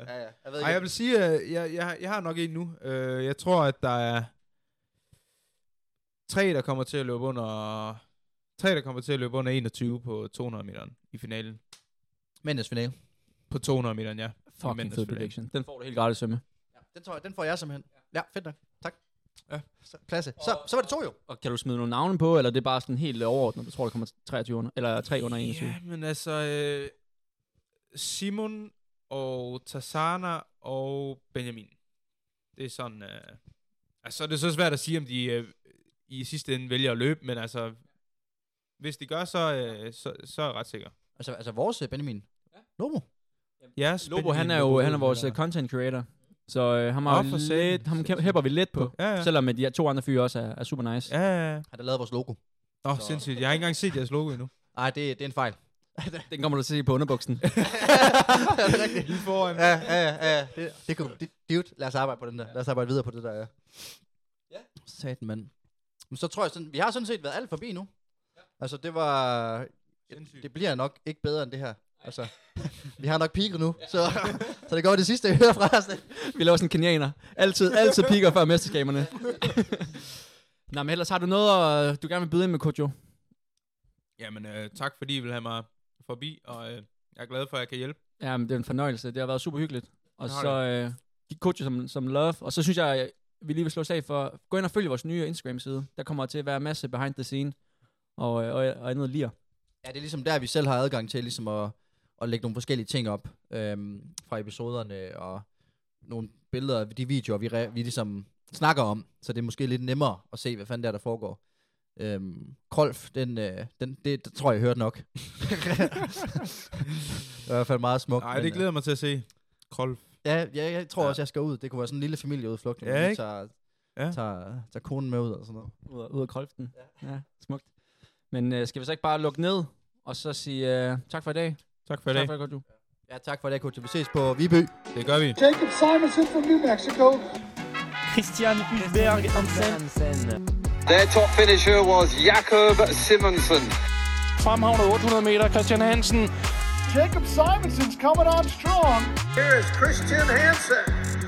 S4: ja, ja. Jeg ved ikke,
S6: Ej, jeg vil sige, at jeg, jeg, jeg har nok en nu. Uh, jeg tror, at der er tre, der kommer til at løbe under... Tre, der kommer til at løbe under 21 på 200 meter i finalen.
S4: Mændenes finale.
S6: På 200 meter, ja.
S5: Fucking fed prediction. Den får du helt gratis, Sømme.
S4: Den, tror jeg, den får jeg simpelthen. Ja, fedt nok. Tak.
S6: Ja.
S4: Så, klasse. Så, så var det to jo.
S5: Og kan du smide nogle navne på, eller det er bare sådan helt overordnet? Du tror, der kommer 23 under, eller 3 under 21?
S6: Ja, men altså... Øh, Simon og Tassana og Benjamin. Det er sådan... Øh, altså, det er så svært at sige, om de øh, i sidste ende vælger at løbe, men altså... Hvis de gør, så, øh, så, så er jeg ret sikker.
S4: Altså, altså vores øh, Benjamin. Ja. Lobo.
S6: Yes,
S5: Lobo, han er jo han er vores øh, content creator. Så øh, ham, har
S6: satan.
S5: lidt, ham hæpper vi lidt på.
S6: Ja, ja.
S5: Selvom at de her to andre fyre også er, er super nice.
S6: Ja, ja, ja.
S4: Han har lavet vores logo.
S6: Åh, oh, sindssygt. Jeg har ikke engang set jeres logo endnu.
S4: Nej, det, det er en fejl.
S5: Den kommer du til at se på underbuksen.
S4: det er rigtigt.
S6: Lige foran.
S4: Ja, ja, ja. ja. Det, det kunne, det, dude, lad os arbejde på den der. Lad os arbejde videre på det der, ja. Ja. Satan, mand. Men så tror jeg sådan, vi har sådan set været alt forbi nu. Ja. Altså, det var...
S6: Sindssygt.
S4: Det bliver nok ikke bedre end det her. Altså, vi har nok peaked nu, så, så det går det sidste, jeg hører fra os.
S5: vi laver sådan en kenianer. Altid, altid piker før mesterskaberne. Nå, men ellers har du noget, øh, du gerne vil byde ind med, Kojo?
S6: Jamen, øh, tak fordi I vil have mig forbi, og øh, jeg er glad for, at jeg kan hjælpe.
S5: Ja, men det er en fornøjelse. Det har været super hyggeligt. Og
S6: Det
S5: så øh, give Kojo som, som love. Og så synes jeg, at vi lige vil slå sag for, gå ind og følge vores nye Instagram-side. Der kommer til at være en masse behind the scene og, øh, og, og andet lir.
S4: Ja, det er ligesom der, vi selv har adgang til ligesom at, at lægge nogle forskellige ting op øhm, fra episoderne, og nogle billeder af de videoer, vi, re- vi ligesom snakker om, så det er måske lidt nemmere at se, hvad fanden der, der foregår. Øhm, Krolf, den, øh, den, det, det tror jeg, jeg hørte nok. det er i hvert fald meget smukt.
S6: Nej,
S4: men,
S6: det
S4: øh,
S6: glæder jeg mig til at se. Krolf.
S4: Ja, ja, jeg tror
S6: Ja.
S4: også, jeg skal ud. Det kunne være sådan en lille familieudflugt,
S6: Ja,
S4: man tager,
S6: Ja.
S4: tager, tager konen med ud og sådan noget.
S5: Ud af, ud af krolften. Ja. ja, smukt. Men øh, skal vi så ikke bare lukke ned, og så sige øh, tak for i dag?
S6: Tak for i
S5: Tak for dag, Kojo.
S4: Ja, tak for det, Kutu. Vi ses på Viby.
S6: Det gør vi.
S1: Jacob Simonson from New Mexico.
S2: Christian Hulberg Hansen.
S3: Their top finisher was Jakob Simonsen.
S2: Fremhavnet 800 meter, Christian Hansen.
S1: Jacob Simonson's coming on strong.
S10: Here is Christian Hansen.